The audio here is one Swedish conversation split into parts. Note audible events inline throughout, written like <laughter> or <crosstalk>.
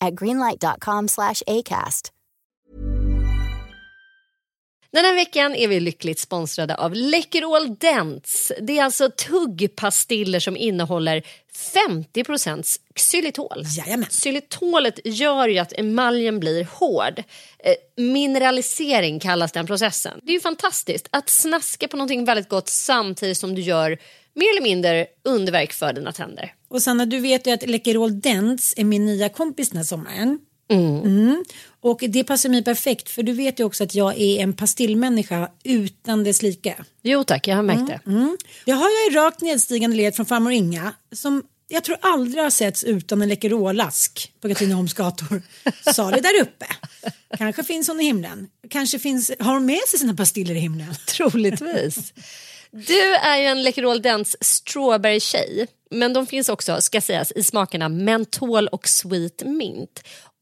at greenlight.com slash ACAST. Den här veckan är vi lyckligt sponsrade av Läkerol Dents. Det är alltså tuggpastiller som innehåller 50 xylitol. Jajamän. Xylitolet gör ju att emaljen blir hård. Eh, mineralisering kallas den processen. Det är ju fantastiskt att snaska på någonting väldigt gott samtidigt som du gör mer eller mindre underverk för dina tänder. Och Sanna, du vet ju att Läkerol Dents är min nya kompis den här sommaren. Mm. Och det passar mig perfekt för du vet ju också att jag är en pastillmänniska utan dess like. Jo tack, jag har märkt det. Mm. Jag har ju rakt nedstigande led från farmor Inga som jag tror aldrig har setts utan en Läkerolask på Katrineholms gator. <laughs> Salig där uppe. Kanske finns hon i himlen. Kanske finns, har hon med sig sina pastiller i himlen. Troligtvis. Du är ju en Läkerol Dents strawberry-tjej. Men de finns också, ska sägas, i smakerna mentol och sweet mint.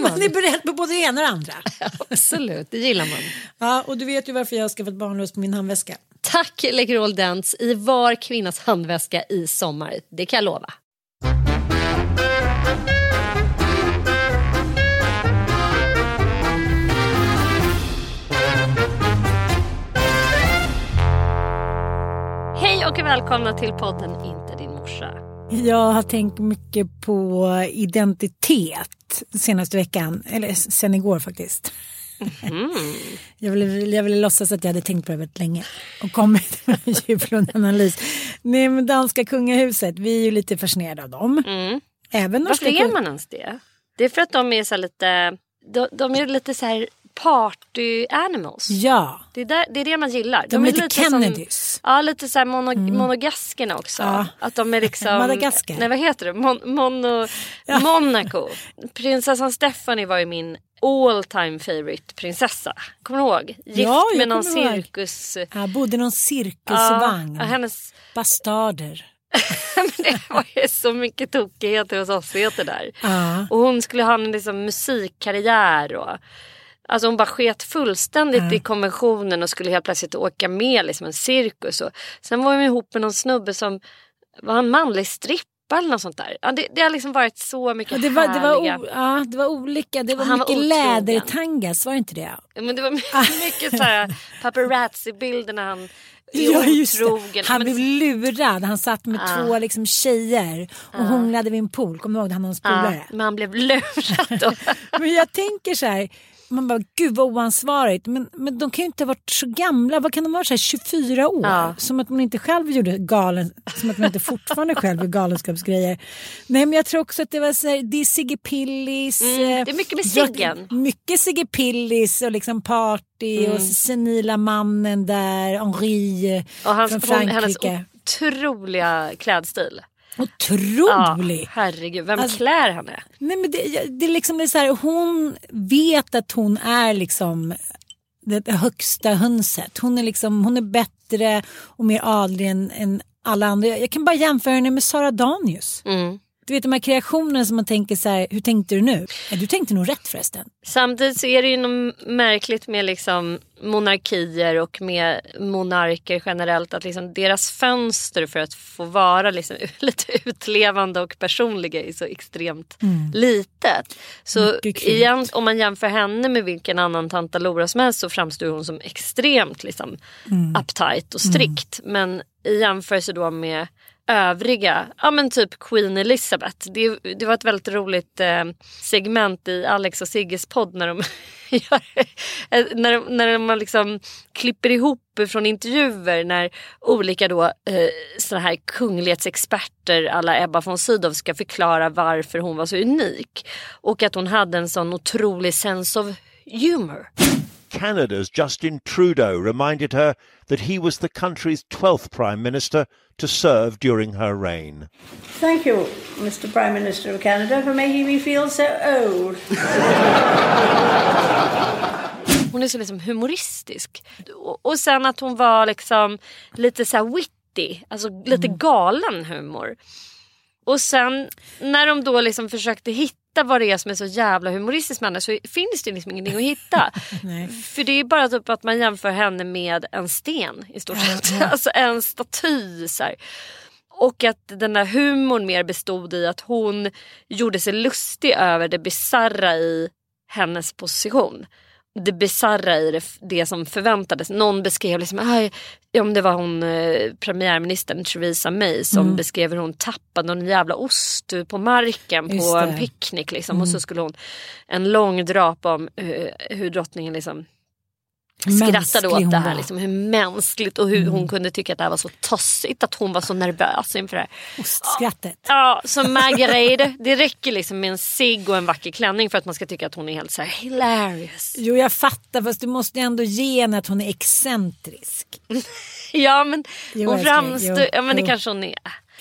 Man är beredd på både det ena och det andra. <laughs> Absolut, det gillar man. Ja, och du vet ju varför jag har skaffat barnlös på min handväska. Tack Läkerol Dents i var kvinnas handväska i sommar. Det kan jag lova. Hej och välkomna till podden Inte din morsa. Jag har tänkt mycket på identitet senaste veckan, eller sen igår faktiskt. Mm. Jag, ville, jag ville låtsas att jag hade tänkt på det väldigt länge och kommit <laughs> med en djuplund analys. Nej, men danska kungahuset, vi är ju lite fascinerade av dem. Mm. Även Varför är man ens det? Det är för att de är så lite, de, de är lite så här party animals. Ja. Det är, där, det är det man gillar. De, de är lite, lite Kennedys. Som, ja, lite så här mono, mm. monogaskerna också. Ja. Att de är liksom... Madagaskar. Nej, vad heter det? Mon, mono, ja. Monaco. Prinsessan Stephanie var ju min all time favorite prinsessa. Kommer du ihåg? Gift ja, med någon cirkus... Ja, bodde någon cirkusvagn. Ja, hennes... Bastarder. <laughs> det var ju så mycket tokigheter hos oss heter där. Ja. Och hon skulle ha en liksom musikkarriär och Alltså hon bara sket fullständigt i konventionen och skulle helt plötsligt åka med liksom en cirkus. Och, sen var hon ihop med någon snubbe som var en manlig strippa eller något sånt där. Ja, det, det har liksom varit så mycket Och det, var, det, var härliga... o, ja, det var olika, det var Han var mycket otrogen. lädertangas, var det inte det? Men det var mycket så här paparazzi-bilder när han <laughs> Ja, just det. Han blev lurad, han satt med två liksom, tjejer och hånglade vid en pool. Kommer du ihåg det? Han och hans polare? ja, men han blev lurad då. <laughs> Men jag tänker så här, man bara gud vad oansvarigt. Men, men de kan ju inte ha varit så gamla, vad kan de vara, så här, 24 år? Ja. Som att man inte själv gjorde galen, som att man inte fortfarande själv gör galenskapsgrejer. Nej men jag tror också att det var så här, det är Sigge Pillis. Mm, eh, det är mycket med Siggen. Mycket Sigge Pillis och liksom party och senila mannen där, Henri Och hans, från hon, hennes Frankrike. otroliga klädstil. Otrolig! Ja, herregud, vem Alltså- klär henne? Nej men det, det är liksom det är så här, hon vet att hon är liksom det högsta hönset. Hon är liksom, hon är bättre och mer adlig än, än alla andra. Jag kan bara jämföra henne med Sara Danius. Mm. Du vet de här kreationerna som man tänker så här, hur tänkte du nu? Du tänkte nog rätt förresten. Samtidigt så är det ju något märkligt med liksom monarkier och med monarker generellt. Att liksom deras fönster för att få vara liksom <laughs> lite utlevande och personliga är så extremt litet. Så Mm. Mycket kul. igen, om man jämför henne med vilken annan tantalora som helst så framstår hon som extremt liksom, Mm. uptight och strikt. Men i jämförelse då med övriga, ja men typ Queen Elizabeth. Det, det var ett väldigt roligt eh, segment i Alex och Sigges podd när de, <laughs> eh, när, de- när liksom klipper ihop från intervjuer när olika då eh, såna här kunglighetsexperter alla Ebba von Sydow ska förklara varför hon var så unik. Och att hon hade en sån otrolig sense of humor. Canada's Justin Trudeau reminded her that he was the country's 12th Prime Minister to serve during her reign. Thank you, Mr. Prime Minister of Canada, for making me feel so old. Hon är så liksom humoristisk. Och, och sen att hon var liksom lite så här witty, alltså lite mm. galen humor. Och sen när de då liksom försökte hitta vad det är som är så jävla humoristiskt med henne så finns det liksom ingenting att hitta. <laughs> För det är bara typ att man jämför henne med en sten i stort sett. <laughs> Alltså en staty. Så här. Och att den där humorn mer bestod i att hon gjorde sig lustig över det bizarra i hennes position. Det bizarra i det, det som förväntades. Någon beskrev liksom, "Aj, ja, om det var hon eh, premiärministern Theresa May som Mm. beskrev hur hon tappade någon jävla ost på marken Just på det. Mm. en picknick. Liksom. Och så skulle hon en lång drapa om eh, hur drottningen liksom skrattade åt det här. Liksom, hur mänskligt och hur hon kunde tycka att det här var så tossigt. Att hon var så nervös inför det här. Ostskrattet. Ja, som Margarete. det räcker liksom med en cigg och en vacker klänning för att man ska tycka att hon är helt så här hilarious. Jo jag fattar fast du måste ändå ge henne att hon är excentrisk. <laughs> Ja men Jo, hon framstår, ja men det kanske hon är.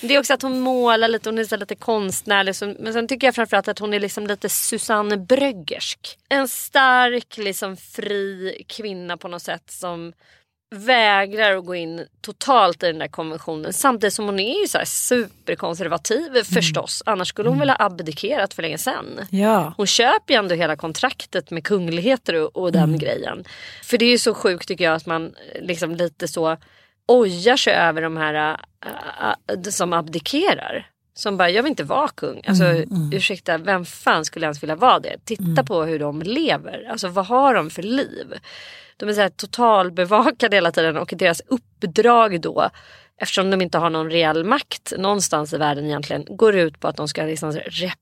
Det är också att hon målar lite, hon är så lite konstnärlig. så- Men sen tycker jag framförallt att hon är liksom lite Susanne Bröggersk. En stark, liksom fri kvinna på något sätt som vägrar att gå in totalt i den där konventionen. Samtidigt som hon är ju så superkonservativ Mm. förstås. Annars skulle hon väl ha abdikerat för länge sedan. Ja. Hon köper ju ändå hela kontraktet med kungligheter och, och den grejen. För det är ju så sjukt tycker jag att man liksom lite så ojar sig över de här äh, äh, som abdikerar. Som bara, jag vill inte vara kung. Alltså ursäkta, vem fan skulle ens vilja vara det? Titta på hur de lever. Alltså vad har de för liv? De är så här totalbevakade hela tiden och deras uppdrag då eftersom de inte har någon reell makt någonstans i världen egentligen går ut på att de ska liksom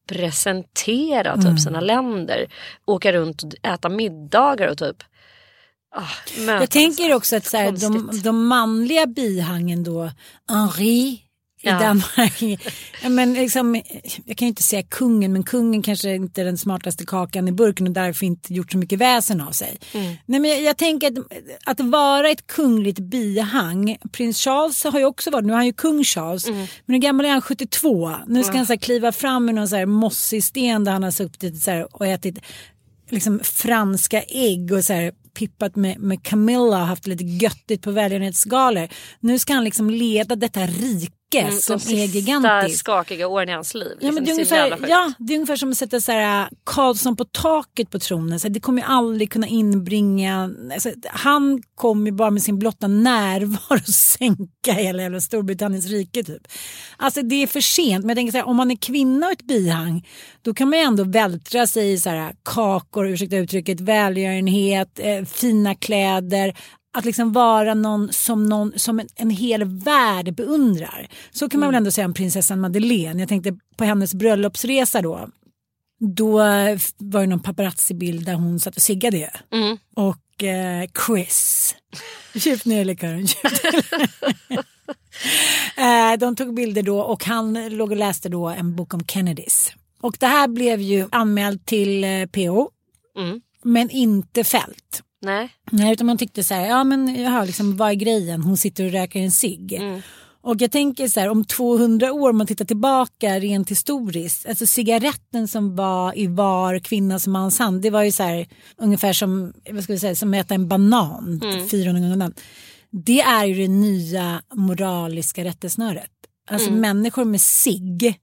representera typ sina länder. Åka runt och äta middagar och typ mötas. Jag tänker också att så här, de, de manliga bihangen då, Henri i Ja. Danmark. men liksom, jag kan ju inte säga kungen, men kungen kanske inte är den smartaste kakan i burken och därför inte gjort så mycket väsen av sig. Mm. Nej, men jag, jag tänker att, att vara ett kungligt bihang, prins Charles har ju också varit, nu är han ju kung Charles, Mm. men hur gammal är han? 72? Nu ska han så här, kliva fram med någon så här mossig sten där han har suttit så här, och ätit liksom franska ägg och så här pippat med, med Camilla och haft lite göttigt på välgörenhetsgalor. Nu ska han liksom leda detta rika som Mm, de är sista gigantiskt. skakiga åren i hans liv. Ja, men det, är Liksom, så jävla ungefär, ja, det är ungefär som att sätta så här, Karlsson på taket på tronen. Så det kommer ju aldrig kunna inbringa... Alltså, han kommer ju bara med sin blotta närvaro <laughs> sänka hela jävla Storbritanniens rike. Typ. Alltså det är för sent. Men jag tänker så här, om man är kvinna och ett bihang då kan man ju ändå vältra sig i så här, kakor, ursäkta uttrycket, välgörenhet, eh, fina kläder att liksom vara någon som, någon, som en, en hel värld beundrar. Så kan man väl ändå säga om prinsessan Madeleine. Jag tänkte på hennes bröllopsresa då. Då eh, var det någon paparazzi-bild där hon satt och ciggade. Mm. Och eh, Chris, djupt ner i likören. de tog bilder då och han låg och läste då en bok om Kennedys. Och det här blev ju anmält till eh, PO. Mm. Men inte fällt. Nej. Nej, utan man tyckte så här, ja men jaha, liksom, vad är grejen? Hon sitter och röker en cigg. Mm. Och jag tänker så här, om 200 år, om man tittar tillbaka rent historiskt, alltså cigaretten som var i var kvinnas mans hand, det var ju så här ungefär som, vad ska vi säga, som att äta en banan, Mm. 400 gånger dagen. Det är ju det nya moraliska rättesnöret. Alltså Mm. människor med cigg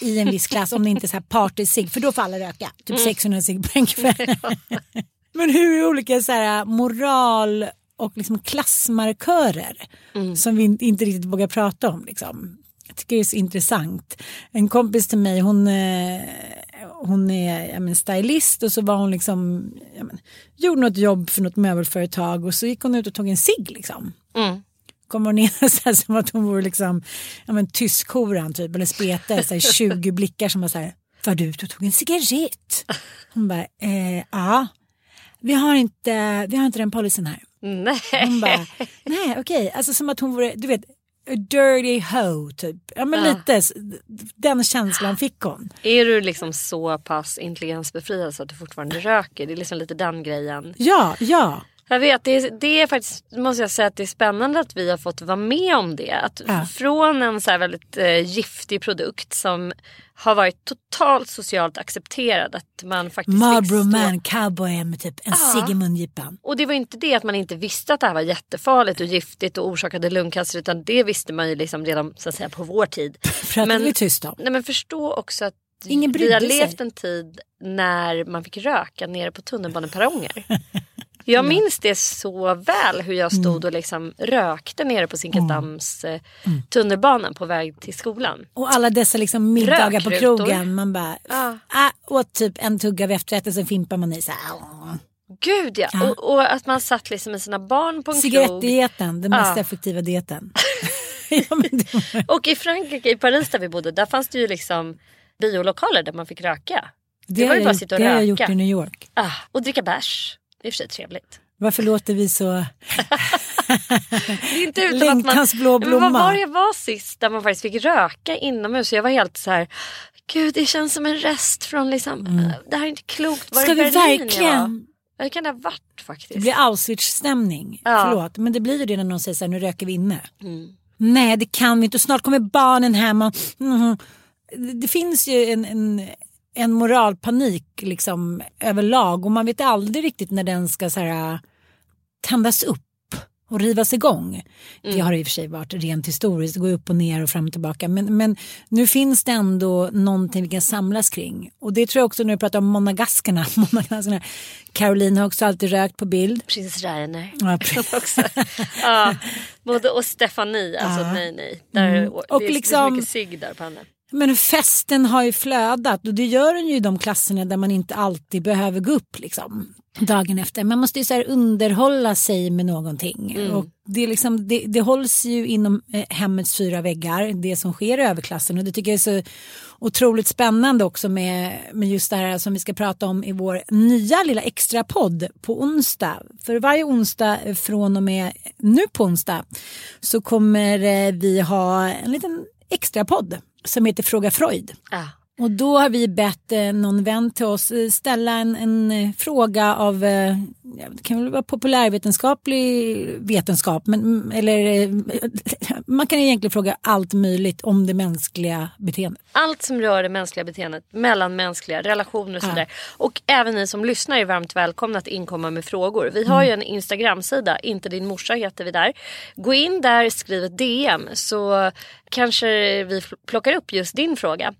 i en viss klass, om det inte är så här party-cigg, för då får alla röka. Typ Mm. 600 cigg på en kväll. <laughs> <laughs> Men hur olika så här, moral och liksom klassmarkörer som vi inte- riktigt vågar prata om. Liksom. Jag tycker det är så intressant. En kompis till mig hon, eh, hon är men, stylist och så var hon liksom, men, gjorde något jobb för något möbelföretag och så gick hon ut och tog en cigg liksom. Mm. Kommer hon in så här, som att hon vore liksom, ja, men, tyskhoran typ eller spete, så här, 20 <laughs> blickar som var så här, var du ute och tog en cigarett? Hon bara, eh, ja. Vi har, inte, vi har inte den policyn här. Nej. Hon bara, nej okej, alltså som att hon vore, du vet, a dirty hoe typ. Ja men Ja. lite, den känslan fick hon. Är du liksom så pass intelligensbefriad så att du fortfarande röker? Det är liksom lite den grejen. Ja, ja. Jag vet, det är, det är faktiskt, måste jag säga att det är spännande att vi har fått vara med om det. Att Ja. Från en så här väldigt eh, giftig produkt som har varit totalt socialt accepterad. Att man faktiskt Marlboro stå- man, cowboy med typ en Ja. cigg i mungipan. Och det var inte det att man inte visste att det här var jättefarligt och giftigt och orsakade lungcancer utan det visste man ju liksom redan så att säga på vår tid. <laughs> Pratade Men- vi tyst om. Nej men förstå också att Ingen vi har sig. levt en tid när man fick röka nere på tunnelbaneperronger. <laughs> Jag minns det så väl hur jag Mm. stod och liksom rökte nere på Zinkensdamms eh, tunnelbana på väg till skolan. Och alla dessa liksom middagar på krogen. Man bara, Ja. ah, åt typ en tugga vid efterrätten sen fimpar man i så här. Gud ja! Ja. Och, och att man satt liksom med sina barn på en krog. Cigarettdieten, den mest Ja. effektiva dieten. <laughs> <laughs> ja, det var... Och i Frankrike, i Paris där vi bodde, där fanns det ju liksom biolokaler där man fick röka. Det, var har ju bara att sitta och det har jag röka. gjort i New York. Ah, och dricka bärs. I och för sig trevligt. Varför låter vi så... <laughs> Det är inte utan att man... Blå Men vad blomma. var det jag var sist där man faktiskt fick röka inomhus? Jag var helt så här. Gud det känns som en rest från liksom. äh, Det här är inte klokt. Var Mm. Ska vi jag verkligen... Ja, Det kan det ha varit faktiskt. Det blir Auschwitz-stämning. Ja. Förlåt, men det blir ju det när någon säger så här, nu röker vi inne. Mm. Nej, det kan vi inte och snart kommer barnen hem. Och, det, det finns ju en, en, en moralpanik liksom överlag och man vet aldrig riktigt när den ska så här, tändas upp och rivas igång. Det har i och för sig varit rent historiskt, det går upp och ner och fram och tillbaka. Men, men nu finns det ändå någonting vi kan samlas kring. Och det tror jag också när du pratar om monegaskerna. <laughs> monegaskerna. Caroline har också alltid rökt på bild. Prins Rainer. Ja, <laughs> också. ja, både och Stefanie, alltså Ja. nej nej. Där, Mm. och det, är, liksom- mycket cigg där på henne. Men festen har ju flödat och det gör den ju i de klasserna där man inte alltid behöver gå upp liksom, dagen efter. Man måste ju så här underhålla sig med någonting. Och det, är liksom, det, det hålls ju inom eh, hemmets fyra väggar, det som sker i överklassen. Och det tycker jag är så otroligt spännande också med, med just det här som vi ska prata om i vår nya lilla extra podd på onsdag. För varje onsdag eh, från och med nu på onsdag så kommer eh, vi ha en liten extra podd som heter Fråga Freud. Ah. Och då har vi bett eh, någon vän till oss eh, ställa en, en eh, fråga av, ja, det kan väl vara populärvetenskaplig vetenskap, men, mm, eller <laughs> man kan egentligen fråga allt möjligt om det mänskliga beteendet. Allt som rör det mänskliga beteendet, mellanmänskliga relationer och sådär. Och även ni som lyssnar är varmt välkomna att inkomma med frågor. Vi har ju en Instagram-sida, inte din morsa heter vi där. Gå in där, skriv ett DM så kanske vi plockar upp just din fråga.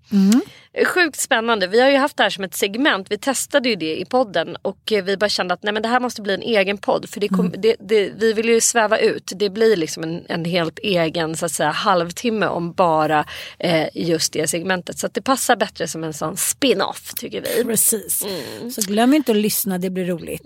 Sjukt spännande. Vi har ju haft det här som ett segment. Vi testade ju det i podden och vi bara kände att nej, men det här måste bli en egen podd. För det kom, det, det, vi vill ju sväva ut. Det blir liksom en, en helt egen så att säga, halvtimme om bara eh, just det segmentet. Så det passar bättre som en sån spin-off tycker vi. Precis. Så glöm inte att lyssna, det blir roligt.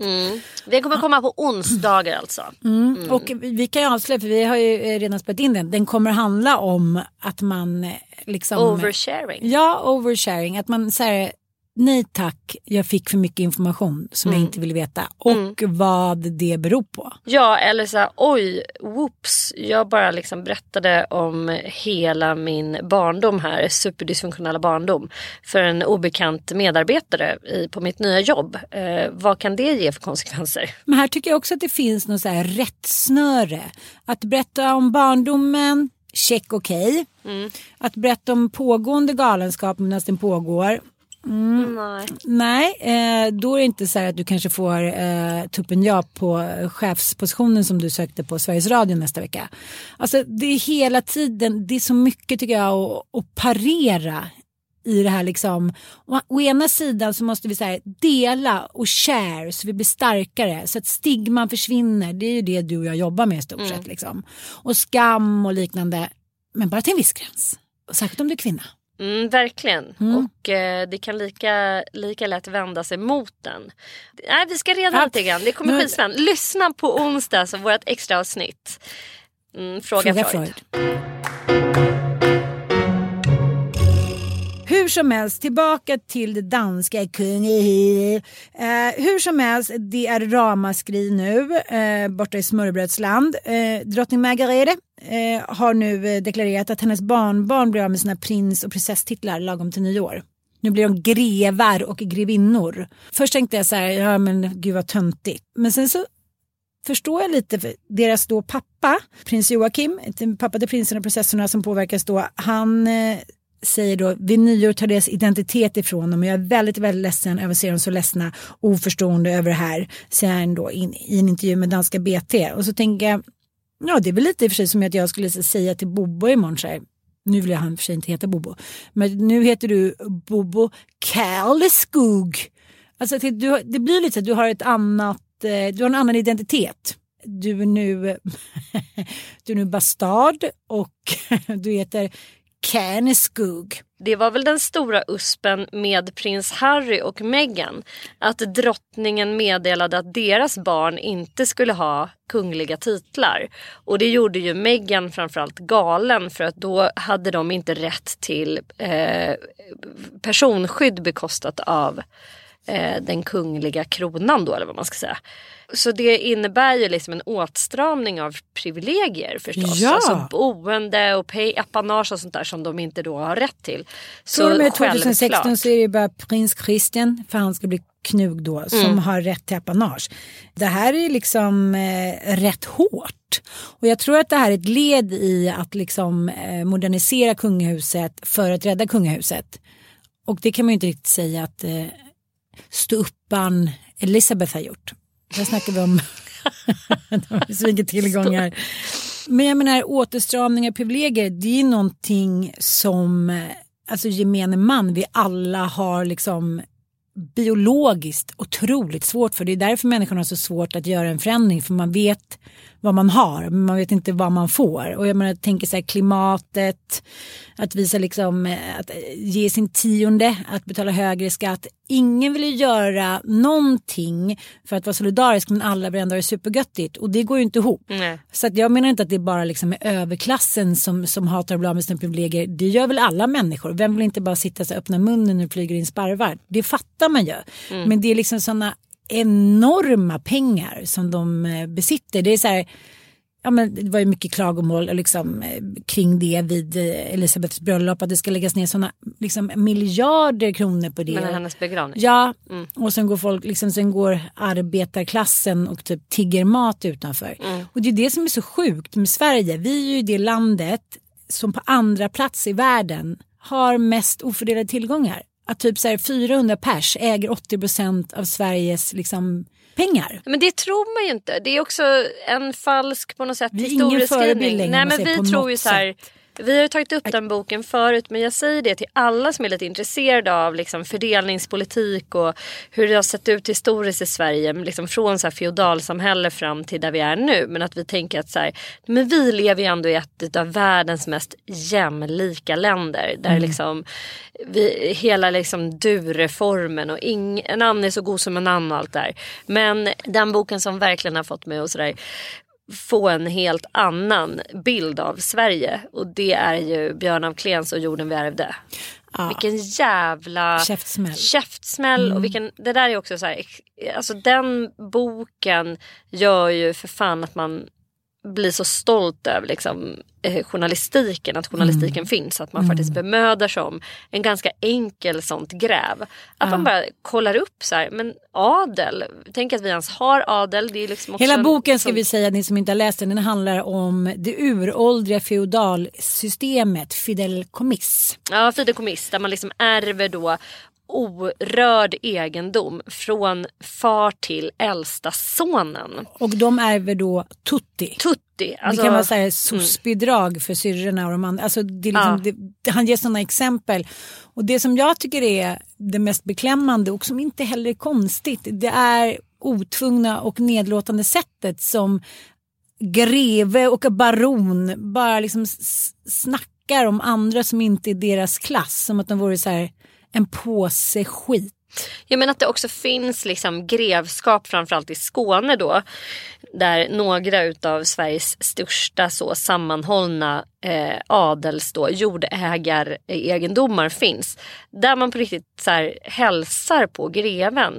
Det kommer komma på onsdagar alltså. Mm. Och vi kan ju avslöja, för vi har ju eh, redan spelat in den. Den kommer handla om att man liksom... Oversharing. Ja, oversharing. Att man säger nej tack, jag fick för mycket information som Mm. jag inte ville veta. Och vad det beror på. Ja eller så här, oj, whoops, jag bara liksom berättade om hela min barndom här, superdysfunktionella barndom för en obekant medarbetare i, på mitt nya jobb. Eh, vad kan det ge för konsekvenser? Men här tycker jag också att det finns något så här rättsnöre. Att berätta om barndomen, check okej. Mm. Att berätta om pågående galenskap medan den pågår. Nej. Nej, eh, då är det inte så här att du kanske får eh, tuppen ja på chefspositionen som du sökte på Sveriges Radio nästa vecka. Alltså det är hela tiden, det är så mycket tycker jag att, att parera i det här liksom. Å, å ena sidan så måste vi så här, dela och share så vi blir starkare så att stigman försvinner. Det är ju det du och jag jobbar med i stort sett liksom. Och skam och liknande. Men bara till en viss gräns. Särskilt om du är kvinna. Mm, verkligen. Och eh, det kan lika, lika lätt vända sig mot den. Nej, vi ska reda lite grann. Det kommer skitspännande. Lyssna på onsdag, så vårt extra avsnitt. Mm, fråga, Fråga Freud. Freud. Hur som helst, tillbaka till det danska kungahuset. Eh, hur som helst, det är ramaskri nu eh, borta i smörrebrödsland. Eh, drottning Margarete eh, har nu eh, deklarerat att hennes barnbarn blir av med sina prins och prinsesstitlar lagom till nyår. Nu blir de grevar och grevinnor. Först tänkte jag så här, ja men gud vad töntigt. Men sen så förstår jag lite för deras då pappa, prins Joakim, pappa till prinsen och prinsessorna som påverkas då, han eh, säger då vid nyår tar deras identitet ifrån dem och jag är väldigt, väldigt ledsen över att se dem så ledsna oförstående över det här, säger han då in, i en intervju med danska BT. Och så tänker jag, ja det är väl lite i och för sig som att jag skulle säga till Bobo imorgon så här, nu vill jag han i och för sig inte heta Bobo, men nu heter du Bobo Karleskog. Alltså du, det blir lite så att du har ett annat, eh, du har en annan identitet. Du är nu, <laughs> du är nu bastard och <laughs> du heter Kärneskog. Det var väl den stora uspen med prins Harry och Meghan. Att drottningen meddelade att deras barn inte skulle ha kungliga titlar. Och det gjorde ju Meghan framförallt galen för att då hade de inte rätt till eh, personskydd bekostat av eh, den kungliga kronan då eller vad man ska säga. Så det innebär ju liksom en åtstramning av privilegier förstås. Ja. Alltså boende och pay, apanage och sånt där som de inte då har rätt till. Så och med självklart. 2016 så är det bara prins Christian, för han ska bli knug då, som Mm. har rätt till apanage. Det här är liksom eh, rätt hårt. Och jag tror att det här är ett led i att liksom eh, modernisera kungahuset för att rädda kungahuset. Och det kan man ju inte riktigt säga att eh, ståuppan Elisabeth har gjort. Där snackar vi om <laughs> så mycket tillgångar. Men jag menar återstramningar, privilegier, det är någonting som alltså gemene man, vi alla har liksom biologiskt otroligt svårt för. Det är därför människan har så svårt att göra en förändring för man vet vad man har men man vet inte vad man får. Och jag menar, jag tänker så här klimatet, att visa liksom eh, att ge sin tionde, att betala högre skatt. Ingen vill ju göra någonting för att vara solidarisk men alla vill ändå ha det supergöttigt och det går ju inte ihop. Nej. Så att jag menar inte att det är bara liksom är överklassen som, som hatar att bli av med sina privilegier. Det gör väl alla människor. Vem vill inte bara sitta och öppna munnen när det flyger in sparvar? Det fattar man ju. Men det är liksom sådana enorma pengar som de eh, besitter. Det är så här, ja, men det var ju mycket klagomål liksom, eh, kring det vid eh, Elisabeths bröllop. Att det ska läggas ner sådana liksom, miljarder kronor på det. Men hennes begravning. Ja, och sen går folk, liksom, sen går arbetarklassen och typ tigger mat utanför. Och det är det som är så sjukt med Sverige. Vi är ju det landet som på andra plats i världen har mest ofördelade tillgångar. Att typ så här 400 pers äger 80 procent av Sveriges liksom, pengar. Men det tror man ju inte. Det är också en falsk på något sätt Vi är ingen förebild historieskrivning. längre, Nej men vi tror ju så här. Vi har ju tagit upp den boken förut men jag säger det till alla som är lite intresserade av liksom fördelningspolitik och hur det har sett ut historiskt i Sverige. Liksom från så här feodalsamhälle fram till där vi är nu. Men att vi tänker att så här, men vi lever ju ändå i ett av världens mest jämlika länder. Där liksom vi, hela liksom du-reformen och ing, en annan är så god som en annan och allt där. Men den boken som verkligen har fått mig att sådär få en helt annan bild av Sverige och det är ju Björn af Kleens och Jorden vi ärvde. Ja. Vilken jävla Käftsmäll. käftsmäll och vilken, det där är också så här, alltså den boken gör ju för fan att man blir så stolt över liksom, eh, journalistiken, att journalistiken finns. Att man faktiskt bemödar sig om en ganska enkel sånt gräv. Att man bara kollar upp så här, men adel, tänk att vi ens har adel. Det är liksom Hela en- boken ska som- vi säga, ni som inte har läst den, den handlar om det uråldriga feodalsystemet, fideikommiss. Ja, fideikommiss där man liksom ärver då orörd egendom från far till äldsta sonen. Och de ärver då tutti. Tutti. Alltså, det kan vara så här soc-bidrag för syrrorna och de andra. Alltså liksom, Ja. det, han ger sådana exempel. Och det som jag tycker är det mest beklämmande och som inte heller är konstigt. Det är otvungna och nedlåtande sättet som greve och baron bara liksom snackar om andra som inte är deras klass. Som att de vore så här en påse skit. Jag menar att det också finns liksom grevskap framförallt i Skåne då. Där några utav Sveriges största så sammanhållna eh, adels då, jordägaregendomar finns. Där man på riktigt så här, hälsar på greven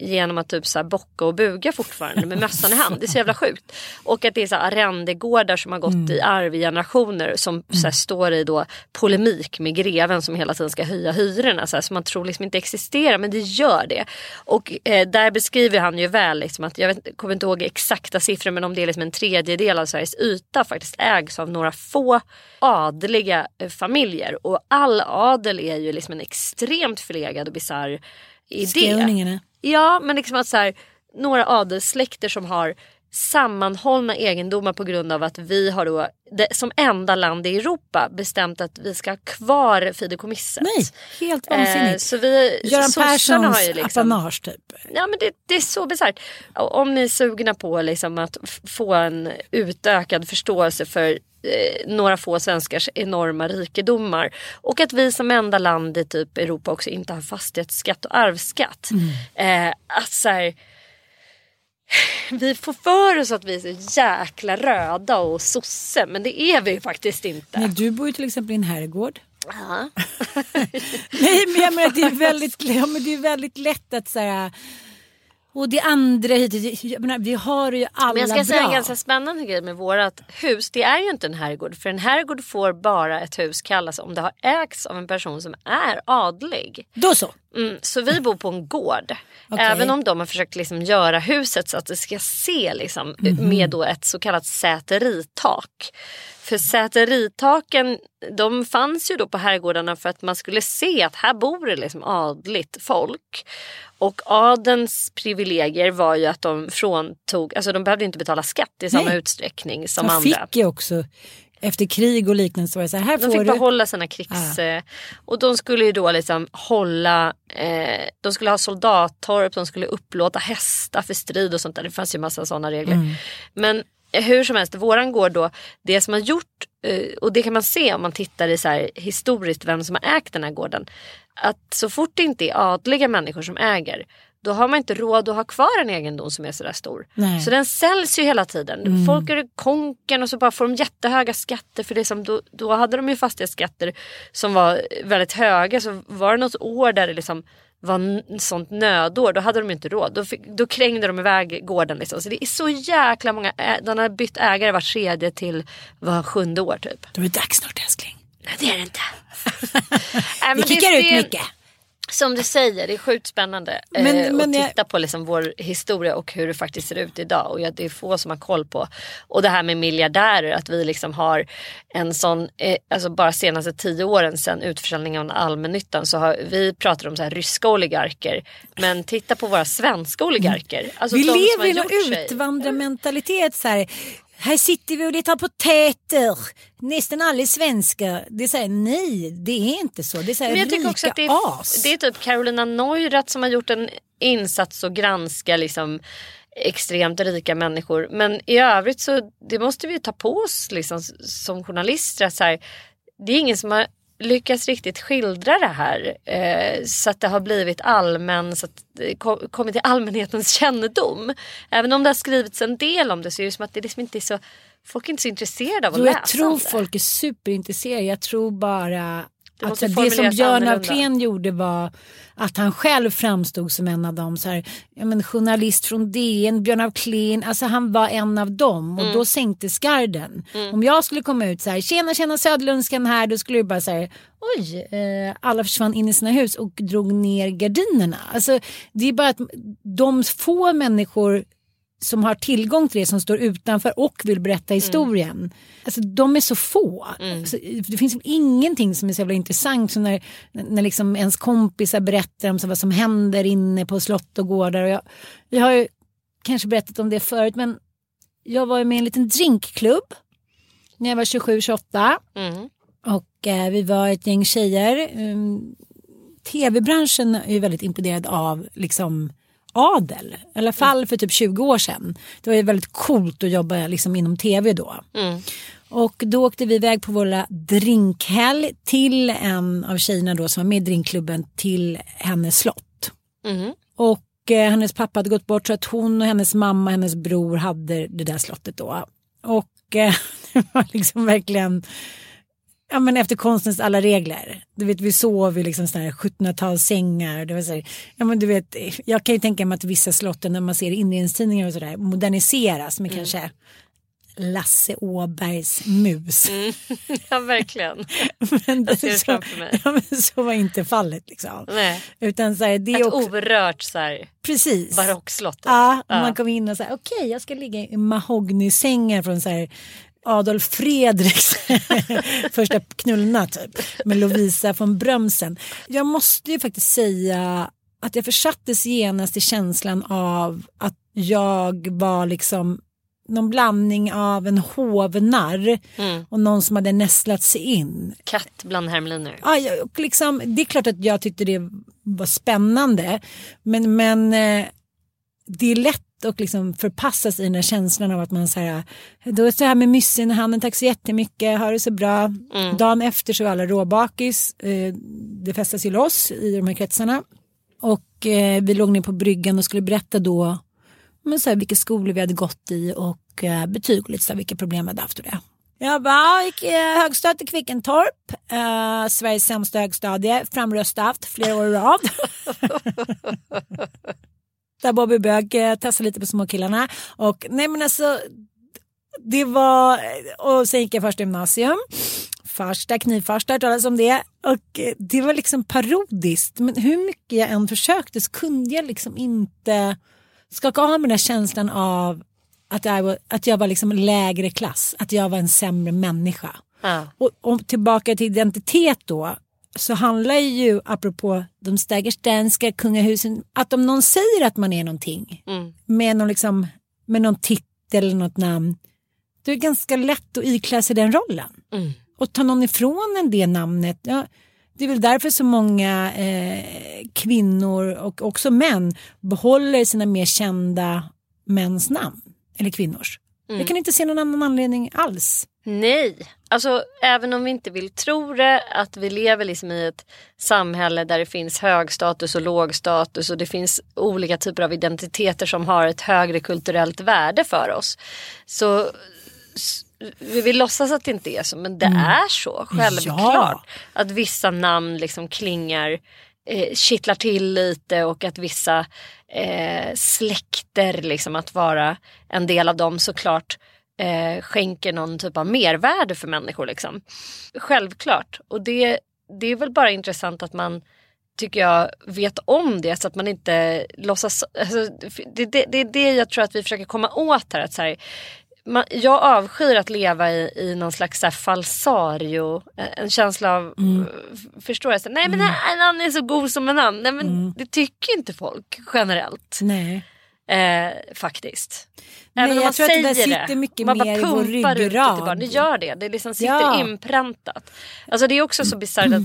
genom att typ så här, bocka och buga fortfarande med mössan i hand. Det är så jävla sjukt. Och att det är så här, arrendegårdar som har gått i arv i generationer som så här, står i då polemik med greven som hela tiden ska höja hyrorna. Så här, som man tror liksom inte existerar men det gör det. Och eh, där beskriver han ju väl liksom att, jag vet, kommer inte ihåg exakta siffror men om det är liksom en tredjedel av Sveriges yta faktiskt ägs av några få adliga eh, familjer. Och all adel är ju liksom en extremt förlegad och bisarr idé. Skåningarna. Ja men liksom att så här, några adelssläkter som har sammanhållna egendomar på grund av att vi har då det, som enda land i Europa bestämt att vi ska ha kvar fideikommisset. Nej, helt vansinnigt. Eh, så vi, Göran Perssons har ju liksom, apanage typ. Ja men det, det är så bisarrt. Om ni är sugna på liksom att få en utökad förståelse för eh, några få svenskars enorma rikedomar. Och att vi som enda land i typ Europa också inte har fastighetsskatt och arvsskatt. Eh, att så här, <laughs> vi får för oss att vi är så jäkla röda och sosse men det är vi ju faktiskt inte. Nej, du bor ju till exempel i en herrgård. Ja. <laughs> Nej men jag menar det är <laughs> väldigt, ja, men det är väldigt lätt att säga och det andra hit, jag menar, vi har ju alla Men jag ska bra. säga en ganska spännande grej med vårat hus. Det är ju inte en herrgård. För en herrgård får bara ett hus kallas om det har ägts av en person som är adlig. Då så. Mm, så vi bor på en gård. Okej. Även om de har försökt liksom göra huset så att det ska se liksom, Mhm. med då ett så kallat säteritak. För säteritaken de fanns ju då på herrgårdarna för att man skulle se att här bor det liksom adligt folk. Och adens privilegier var ju att de fråntog, alltså de behövde inte betala skatt i samma Nej. utsträckning som De andra. fick ju också efter krig och liknande så var det så här, här De fick du. behålla sina krigs... Eh, och de skulle ju då liksom hålla... Eh, de skulle ha soldattorp, de skulle upplåta hästar för strid och sånt där. Det fanns ju massa sådana regler. Mm. Men hur som helst, våran gård då, det som har gjort, eh, och det kan man se om man tittar i så här historiskt vem som har ägt den här gården. Att så fort det inte är adliga människor som äger då har man inte råd att ha kvar en egendom som är sådär stor. Nej. Mm. Så den säljs ju hela tiden. Folk är konken och så bara får de jättehöga skatter. För det som då, då hade de ju fastighetsskatter som var väldigt höga. Så var det något år där det liksom var sånt nödår, då hade de inte råd. Då, fick, då krängde de iväg gården. Liksom. Så det är så jäkla många, den har bytt ägare var tredje till var sjunde år typ. Då är det dags snart älskling. Nej det är det inte. <laughs> Vi kickar ut mycket. Som du säger, det är sjukt spännande Men- eh, men att jag- titta på liksom vår historia och hur det faktiskt ser ut idag. Och det är få som har koll på. Och det här med miljardärer, att vi liksom har en sån, eh, alltså bara senaste tio åren sedan utförsäljningen av allmännyttan så har vi pratat om så här ryska oligarker. Men titta på våra svenska oligarker. Alltså vi lever i sig. utvandrarmentalitet. Så här. Här sitter vi och letar potäter. Nästan alla svenskar. Det här, nej, det är inte så. Det här, Men jag tycker också att det är, as. det är typ Carolina Neurath som har gjort en insats och granska liksom extremt rika människor. Men i övrigt så det måste vi ta på oss liksom, som journalister. Så här, det är ingen som har lyckats riktigt skildra det här eh, så att det har blivit allmän, så att det ko- kommit till allmänhetens <laughs> kännedom. Även om det har skrivits en del om det så är det som att det liksom inte är så, folk är inte så intresserade av att Jo, läsa jag tror folk är superintresserade. Jag tror bara Det att måste det, som Björn. Afrén gjorde var att han själv framstod som en av dem. Så här, ja, men journalist från DN, Björn Afrén, alltså han var en av dem och Mm. då sänktes garden. Om jag skulle komma ut så här, tjena tjena Söderlundskan här, då skulle det bara säga oj, eh, alla försvann in i sina hus och drog ner gardinerna. Alltså, det är bara att de få människor som har tillgång till det som står utanför och vill berätta historien. Alltså de är så få. Alltså, det finns ingenting som är så jävla intressant som när, när liksom ens kompisar berättar om så vad som händer inne på slott och gårdar. Och jag, jag har ju kanske berättat om det förut men jag var ju med i en liten drinkklubb när jag var 27-28. Mm. Och eh, vi var ett gäng tjejer. Um, Tv-branschen är ju väldigt imponerad av liksom adel. I alla fall för typ 20 år sedan. Det var ju väldigt coolt att jobba liksom inom tv då. Mm. Och då åkte vi iväg på våra drinkhelg till en av tjejerna då som var med i drinkklubben till hennes slott. Mm. Och eh, hennes pappa hade gått bort så att hon och hennes mamma och hennes bror hade det där slottet då. Och eh, <laughs> det var liksom verkligen ja, men efter konstens alla regler. Du vet, vi sov i liksom såna här 1700-talssängar. Det var så här, ja, men du vet, jag kan ju tänka mig att vissa slotten när man ser inredningstidningar och sådär moderniseras med kanske Lasse Åbergs mus. <laughs> Ja verkligen. <laughs> Men Jag ser det så, framför mig. Ja, men så var inte fallet liksom. Nej. Utan så här, det är Ett också, orört så här, precis. barockslott. Ja, Ja. man kom in och sa okej jag ska ligga i mahognysängar från så här Adolf Fredriks <laughs> första knullna typ med Lovisa från Brömsen. Jag måste ju faktiskt säga att jag försattes genast i känslan av att jag var liksom någon blandning av en hovnarr Mm. och någon som hade nästlat sig in. Katt bland hermeliner. Ja, och liksom, det är klart att jag tyckte det var spännande. Men, men eh, det är lätt att liksom förpassas i den här känslan av att man säger då är det så här med myssen i handen, tack så jättemycket, ha det så bra. Dagen efter så var alla råbakis, eh, det festas ju loss i de här kretsarna. Och eh, vi låg ner på bryggan och skulle berätta då men så här, vilka skolor vi hade gått i och eh, betyg och lite så här, vilka problem vi hade haft och det. Jag bara, gick eh, högstadiet i Kvickentorp, eh, Sveriges sämsta högstadie, framröstat flera år i rad. <laughs> Där Bobby Bög eh, testade lite på småkillarna. Och nej men alltså, det var, och sen gick jag första gymnasium. Farsta, knivfarsta, talas om det. Och eh, det var liksom parodiskt. Men hur mycket jag än försökte så kunde jag liksom inte skaka av mig den här känslan av att jag var, att jag var liksom lägre klass. Att jag var en sämre människa. Ja. Och, och tillbaka till identitet då. Så handlar ju, apropå de stagerstanska kungahusen, att om någon säger att man är någonting Mm. med någon, liksom, med någon titel eller något namn. Då är det ganska lätt att iklä sig den rollen. Mm. Och ta någon ifrån en det namnet. Ja, det är väl därför så många eh, kvinnor och också män behåller sina mer kända mäns namn. Eller kvinnors. Jag kan inte se någon annan anledning alls. Nej, alltså även om vi inte vill tro det att vi lever liksom i ett samhälle där det finns hög status och låg status och det finns olika typer av identiteter som har ett högre kulturellt värde för oss. Så vi vill låtsas att det inte är så men det är så självklart. Ja. Att vissa namn liksom klingar eh, kittlar till lite och att vissa eh, släkter, liksom att vara en del av dem såklart eh, skänker någon typ av mervärde för människor. Liksom. Självklart. Och det, det är väl bara intressant att man tycker jag vet om det så att man inte låtsas... Alltså, det, det, det är det jag tror att vi försöker komma åt här. Att så här man, jag avskyr att leva i, i någon slags så falsario. En känsla av, mm. förstår jag? Så, nej men mm. han är så god som en annan. Nej men mm. det tycker inte folk generellt. Nej. Eh, faktiskt. Nej, Även om man säger det, sitter mycket man mer bara pumpar ut det till barn. Det gör det. Det liksom sitter ja. inpräntat. Alltså det är också så bisarrt att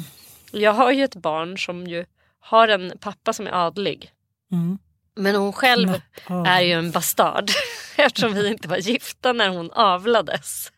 jag har ju ett barn som ju har en pappa som är adlig. Mm. Men hon själv är ju en bastard <laughs> <laughs> eftersom vi inte var gifta när hon avlades.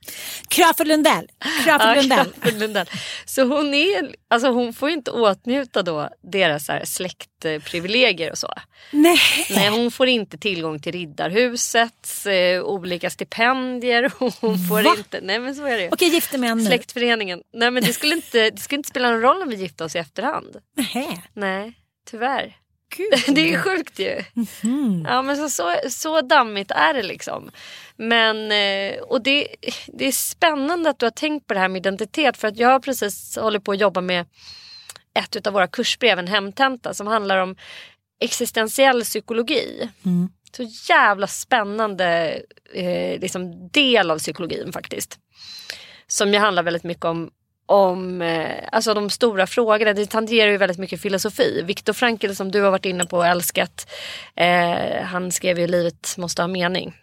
Crawford Lundell. Crawford Lundell. Ja, Lundell. Så hon, är, alltså hon får inte åtnjuta då deras här släktprivilegier och så. Nej. Nej, hon får inte tillgång till Riddarhusets eh, olika stipendier. <laughs> Hon får Va? inte, nej men så är det Okej, gifte nu. Släktföreningen. Nej men det skulle, inte, det skulle inte spela någon roll om vi gifte oss i efterhand. Nej. Nej, tyvärr. Gud. <laughs> Det är sjukt ju. Mm. Ja, men så, så, så dammigt är det liksom. Men, eh, och det, det är spännande att du har tänkt på det här med identitet. För att jag har precis hållit på att jobba med ett av våra kursbrev, en hemtenta, som handlar om existentiell psykologi. Mm. Så jävla spännande eh, liksom del av psykologin faktiskt. Som ju handlar väldigt mycket om om eh, alltså de stora frågorna. Det tangerar ju väldigt mycket filosofi. Viktor Frankl som du har varit inne på och älskat. Eh, han skrev ju Livet måste ha mening.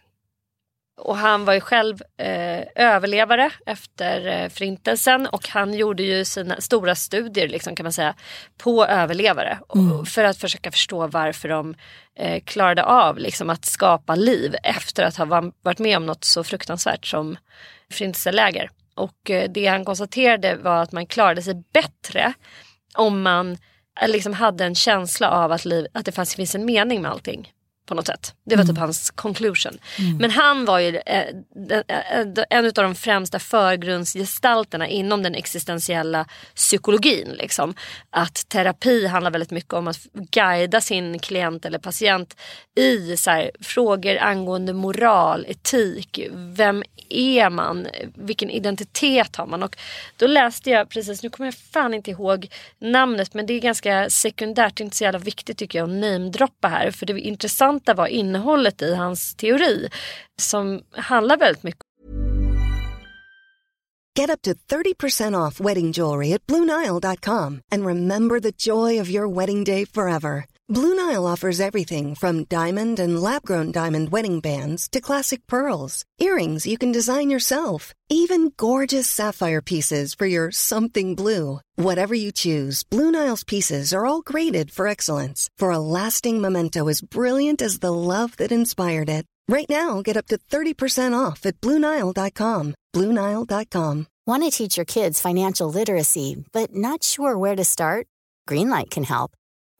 Och han var ju själv eh, överlevare efter eh, förintelsen och han gjorde ju sina stora studier liksom, kan man säga på överlevare. Mm. För att försöka förstå varför de eh, klarade av liksom, att skapa liv efter att ha varit med om något så fruktansvärt som förintelseläger. Och eh, det han konstaterade var att man klarade sig bättre om man eh, liksom hade en känsla av att, liv, att det fanns, finns en mening med allting på något sätt. Det var typ mm. hans conclusion. Mm. Men han var ju eh, eh, en av de främsta förgrundsgestalterna inom den existentiella psykologin. Liksom. Att terapi handlar väldigt mycket om att guida sin klient eller patient i så här, frågor angående moral, etik, vem är man, vilken identitet har man? Och då läste jag precis, nu kommer jag fan inte ihåg namnet men det är ganska sekundärt, inte så jävla viktigt tycker jag att namedroppa här för det är intressant intressanta var innehållet i hans teori som handlar väldigt mycket Get up to 30% off wedding jewelry at BlueNile.com and remember the joy of your wedding day forever. Blue Nile offers everything from diamond and lab grown diamond wedding bands to classic pearls, earrings you can design yourself, even gorgeous sapphire pieces for your something blue. Whatever you choose, Blue Nile's pieces are all graded for excellence for a lasting memento as brilliant as the love that inspired it. Right now, get up to 30% off at BlueNile.com. BlueNile.com. Want to teach your kids financial literacy, but not sure where to start? Greenlight can help.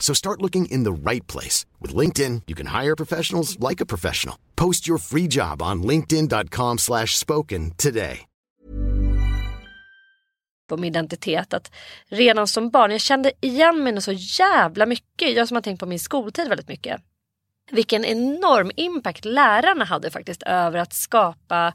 So start looking in the right place. With LinkedIn, you can hire professionals like a professional. Post your free job on linkedin.com slash spoken today. om identitet. Att redan som barn, jag kände igen mig så jävla mycket. Jag som har tänkt på min skoltid väldigt mycket. Vilken enorm impact lärarna hade faktiskt över att skapa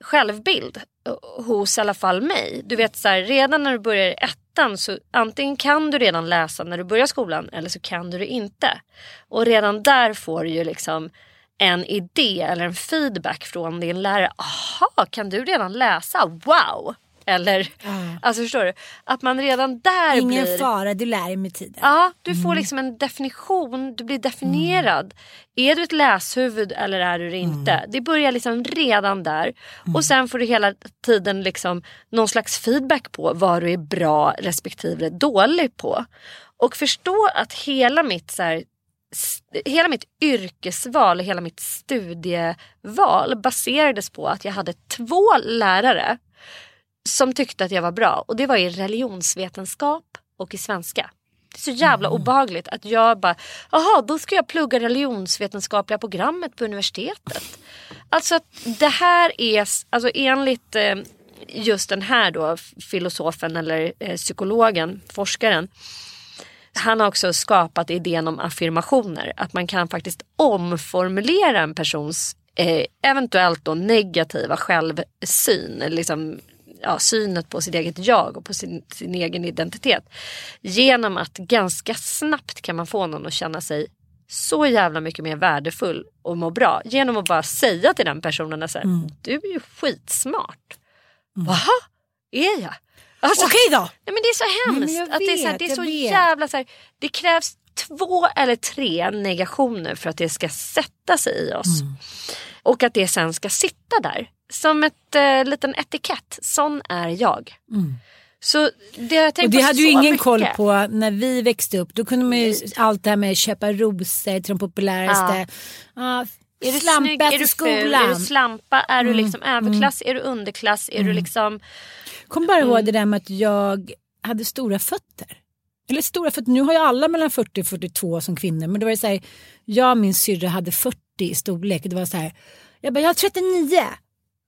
självbild eh, hos i alla fall mig. Du vet så här, redan när du börjar i ettan så antingen kan du redan läsa när du börjar skolan eller så kan du det inte. Och redan där får du ju liksom en idé eller en feedback från din lärare. Aha, kan du redan läsa? Wow! Eller, Ja. alltså förstår du? Att man redan där Ingen blir... fara, du lär dig med tiden. Ja, du får liksom en definition, du blir definierad. Är du ett läshuvud eller är du det inte? Det börjar liksom redan där. Och sen får du hela tiden liksom någon slags feedback på vad du är bra respektive dålig på. Och förstå att hela mitt så här, Hela mitt yrkesval och hela mitt studieval baserades på att jag hade två lärare som tyckte att jag var bra och det var i religionsvetenskap och i svenska. Det är så jävla obehagligt att jag bara, jaha då ska jag plugga religionsvetenskapliga programmet på universitetet. Alltså det här är, alltså enligt eh, just den här då filosofen eller eh, psykologen, forskaren. Han har också skapat idén om affirmationer. Att man kan faktiskt omformulera en persons eh, eventuellt då negativa självsyn. Liksom, ja, synet på sitt eget jag och på sin, sin egen identitet. Genom att ganska snabbt kan man få någon att känna sig så jävla mycket mer värdefull och må bra. Genom att bara säga till den personen att Mm. du är ju skitsmart. Jaha, är jag? Alltså, Okej då! Nej, men det är så Nej, hemskt. jag att det är så, här, vet, det är så vet. jävla så här, Det krävs två eller tre negationer för att det ska sätta sig i oss. Mm. Och att det sen ska sitta där. Som ett eh, liten etikett. Sån är jag. Så det har jag tänkt Mm. Och det hade ju ingen mycket. koll på när vi växte upp. Då kunde man ju allt det här med köpa rosor till de populäraste. Ja. Är du slampa snygg? Är du ful? Är. Mm. du slampa? Är du liksom överklass? Är du underklass? Är du liksom... Kom bara Mm. ihåg det där med att jag hade stora fötter. Eller stora fötter, nu har ju alla mellan 40 och 42 som kvinnor. Men det var ju så här, jag och min syrra hade 40 i storlek. Det var så här, jag bara, jag har 39.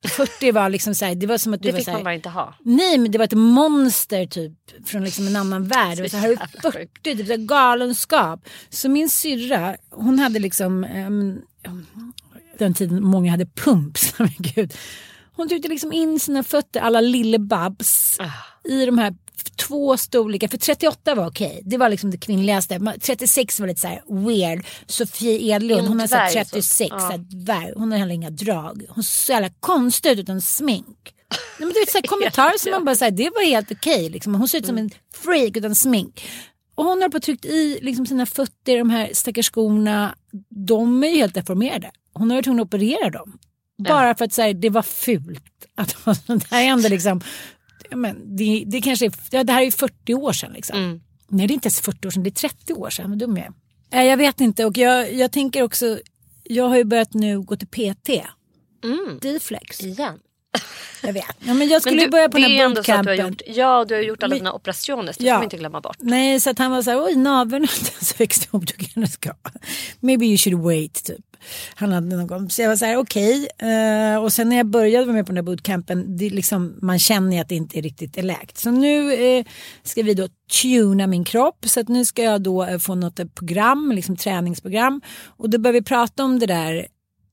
40 var liksom så här, det var som att du Det var fick så här, man bara inte ha. Nej men det var ett monster typ från liksom en annan värld. Det var så här, jävla 40, typ så här galenskap. Så min syrra, hon hade liksom, um, den tiden många hade pumps, <laughs> men gud. Hon tryckte liksom in sina fötter alla lillebabs i de här två storlekar. För 38 var okej, det var liksom det kvinnligaste. Men 36 var lite så här weird. Sofie Edlund, hon har så här dvärg, så. 36, Ja. så dvärg. hon har heller inga drag. Hon ser så jävla konstig ut utan smink. Nej, men du vet, så här, <laughs> kommentarer som man bara säger det var helt okej. liksom. Hon ser ut som en freak utan smink. Och hon har på tryckt i liksom, sina fötter, de här stackars skorna. De är ju helt deformerade. Hon har varit tvungen att operera dem. Bara för att så här, det var fult. Att ha sånt här är ändå liksom, ja, men, det, det kanske är, det här är ju 40 år sedan. Liksom. Nej det är inte ens 40 år sedan, det är 30 år sedan. Vad dum jag är. Nej, Jag vet inte och jag, jag tänker också, jag har ju börjat nu gå till PT. D-flex. Igen. Jag vet. Ja, men jag skulle Men du, börja på den är här så att du har bootcampen. gjort, ja, du har gjort alla dina operationer. Det Ja. får man inte glömma bort. Nej, så att han var så här, oj naveln har inte ens växt ihop, du kanske ska. Maybe you should wait, typ. Han hade någon. Så jag var så här, okej. Eh, och sen när jag började vara med på den där bootcampen, det är liksom, man känner ju att det inte är riktigt är läkt. Så nu uh, ska vi då tuna min kropp. Så att nu ska jag då uh, få något eh, program, liksom träningsprogram. Och då börjar vi prata om det där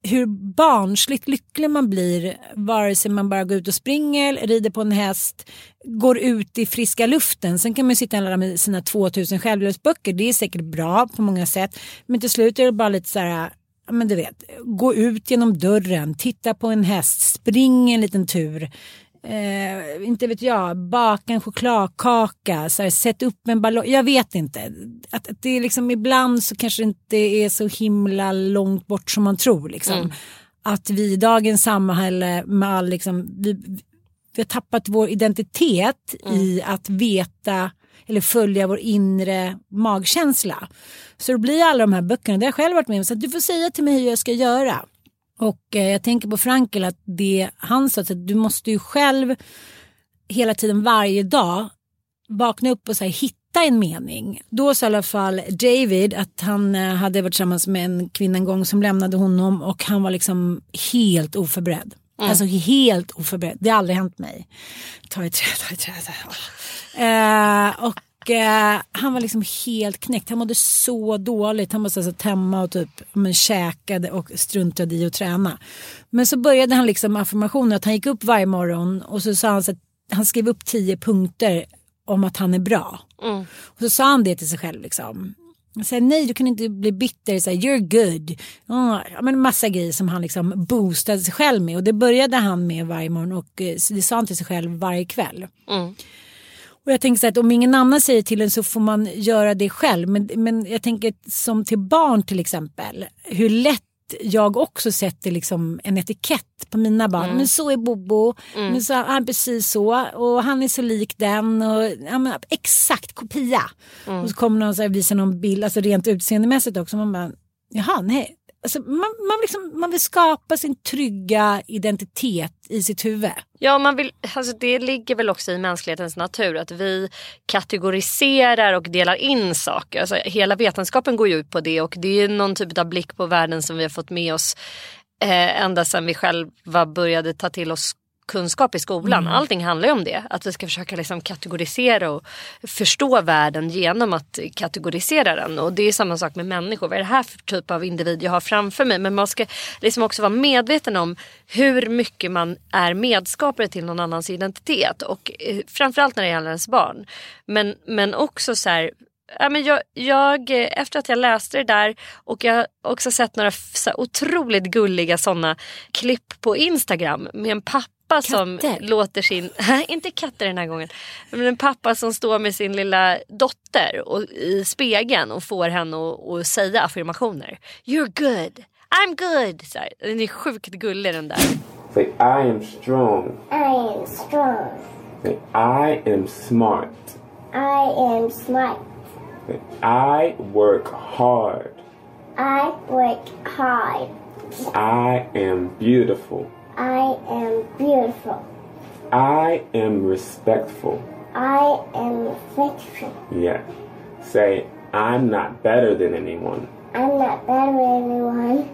hur barnsligt lycklig man blir vare sig man bara går ut och springer, rider på en häst, går ut i friska luften. Sen kan man ju sitta och lära med sina 2000 självhjälpsböcker. Det är säkert bra på många sätt. Men till slut är det bara lite så här, men du vet, gå ut genom dörren, titta på en häst, spring en liten tur. Eh, inte vet jag, baka en chokladkaka, så här, sätt upp en ballong. Jag vet inte. Att, att det är liksom ibland så kanske det inte är så himla långt bort som man tror. Liksom. Att vi i dagens samhälle med all liksom, vi, vi har tappat vår identitet i att veta eller följa vår inre magkänsla. Så då blir alla de här böckerna, det har jag själv varit med om, så att du får säga till mig hur jag ska göra. Och eh, jag tänker på Frankel att det han sa, att du måste ju själv hela tiden varje dag vakna upp och så här, hitta en mening. Då sa i alla fall David att han eh, hade varit tillsammans med en kvinna en gång som lämnade honom och han var liksom helt oförberedd. Alltså helt oförberedd. Det har aldrig hänt mig. Ta i trä, ta i trä. Så här. Eh, och eh, han var liksom helt knäckt. Han mådde så dåligt. Han måste alltså hemma och typ men, käkade och struntade i att träna. Men så började han liksom affirmationer att han gick upp varje morgon och så sa han så att han skrev upp tio punkter om att han är bra. Och så sa han det till sig själv liksom. Han säger nej du kan inte bli bitter, så här, you're good. Ja, men massa grejer som han liksom boostade sig själv med och det började han med varje morgon och eh, det sa han till sig själv varje kväll. Och jag tänker så att om ingen annan säger till en så får man göra det själv. Men, men jag tänker som till barn till exempel. Hur lätt jag också sätter liksom en etikett på mina barn. Men så är Bobo. Men så, han är precis så. Och han är så lik den. Och, ja, men, exakt kopia. Och så kommer någon så här, visa någon bild. Alltså rent utseendemässigt också. Man bara, jaha nej. Alltså, man, man, liksom, man vill skapa sin trygga identitet i sitt huvud. Ja, man vill, alltså det ligger väl också i mänsklighetens natur att vi kategoriserar och delar in saker. Alltså hela vetenskapen går ju ut på det och det är någon typ av blick på världen som vi har fått med oss eh, ända sedan vi själva började ta till oss kunskap i skolan. Allting handlar ju om det. Att vi ska försöka liksom kategorisera och förstå världen genom att kategorisera den. Och det är samma sak med människor. Vad är det här för typ av individ jag har framför mig? Men man ska liksom också vara medveten om hur mycket man är medskapare till någon annans identitet. Och eh, framförallt när det gäller ens barn. Men, men också så här Ja, men jag, jag, eh, efter att jag läste det där och jag har också sett några så otroligt gulliga sådana klipp på Instagram med en pappa som Katter? låter sin, <laughs> inte katter den här gången, men en pappa som står med sin lilla dotter och, i spegeln och får henne att att säga affirmationer. You're good, I'm good. Så här, den är sjukt gullig den där. Say, I am strong. I am strong. Say, I am smart. I am smart. Say, I work hard. I work hard. I am beautiful. I am beautiful. I am respectful. I am respectful. Yeah. Say, I'm not better than anyone. I'm not better than anyone.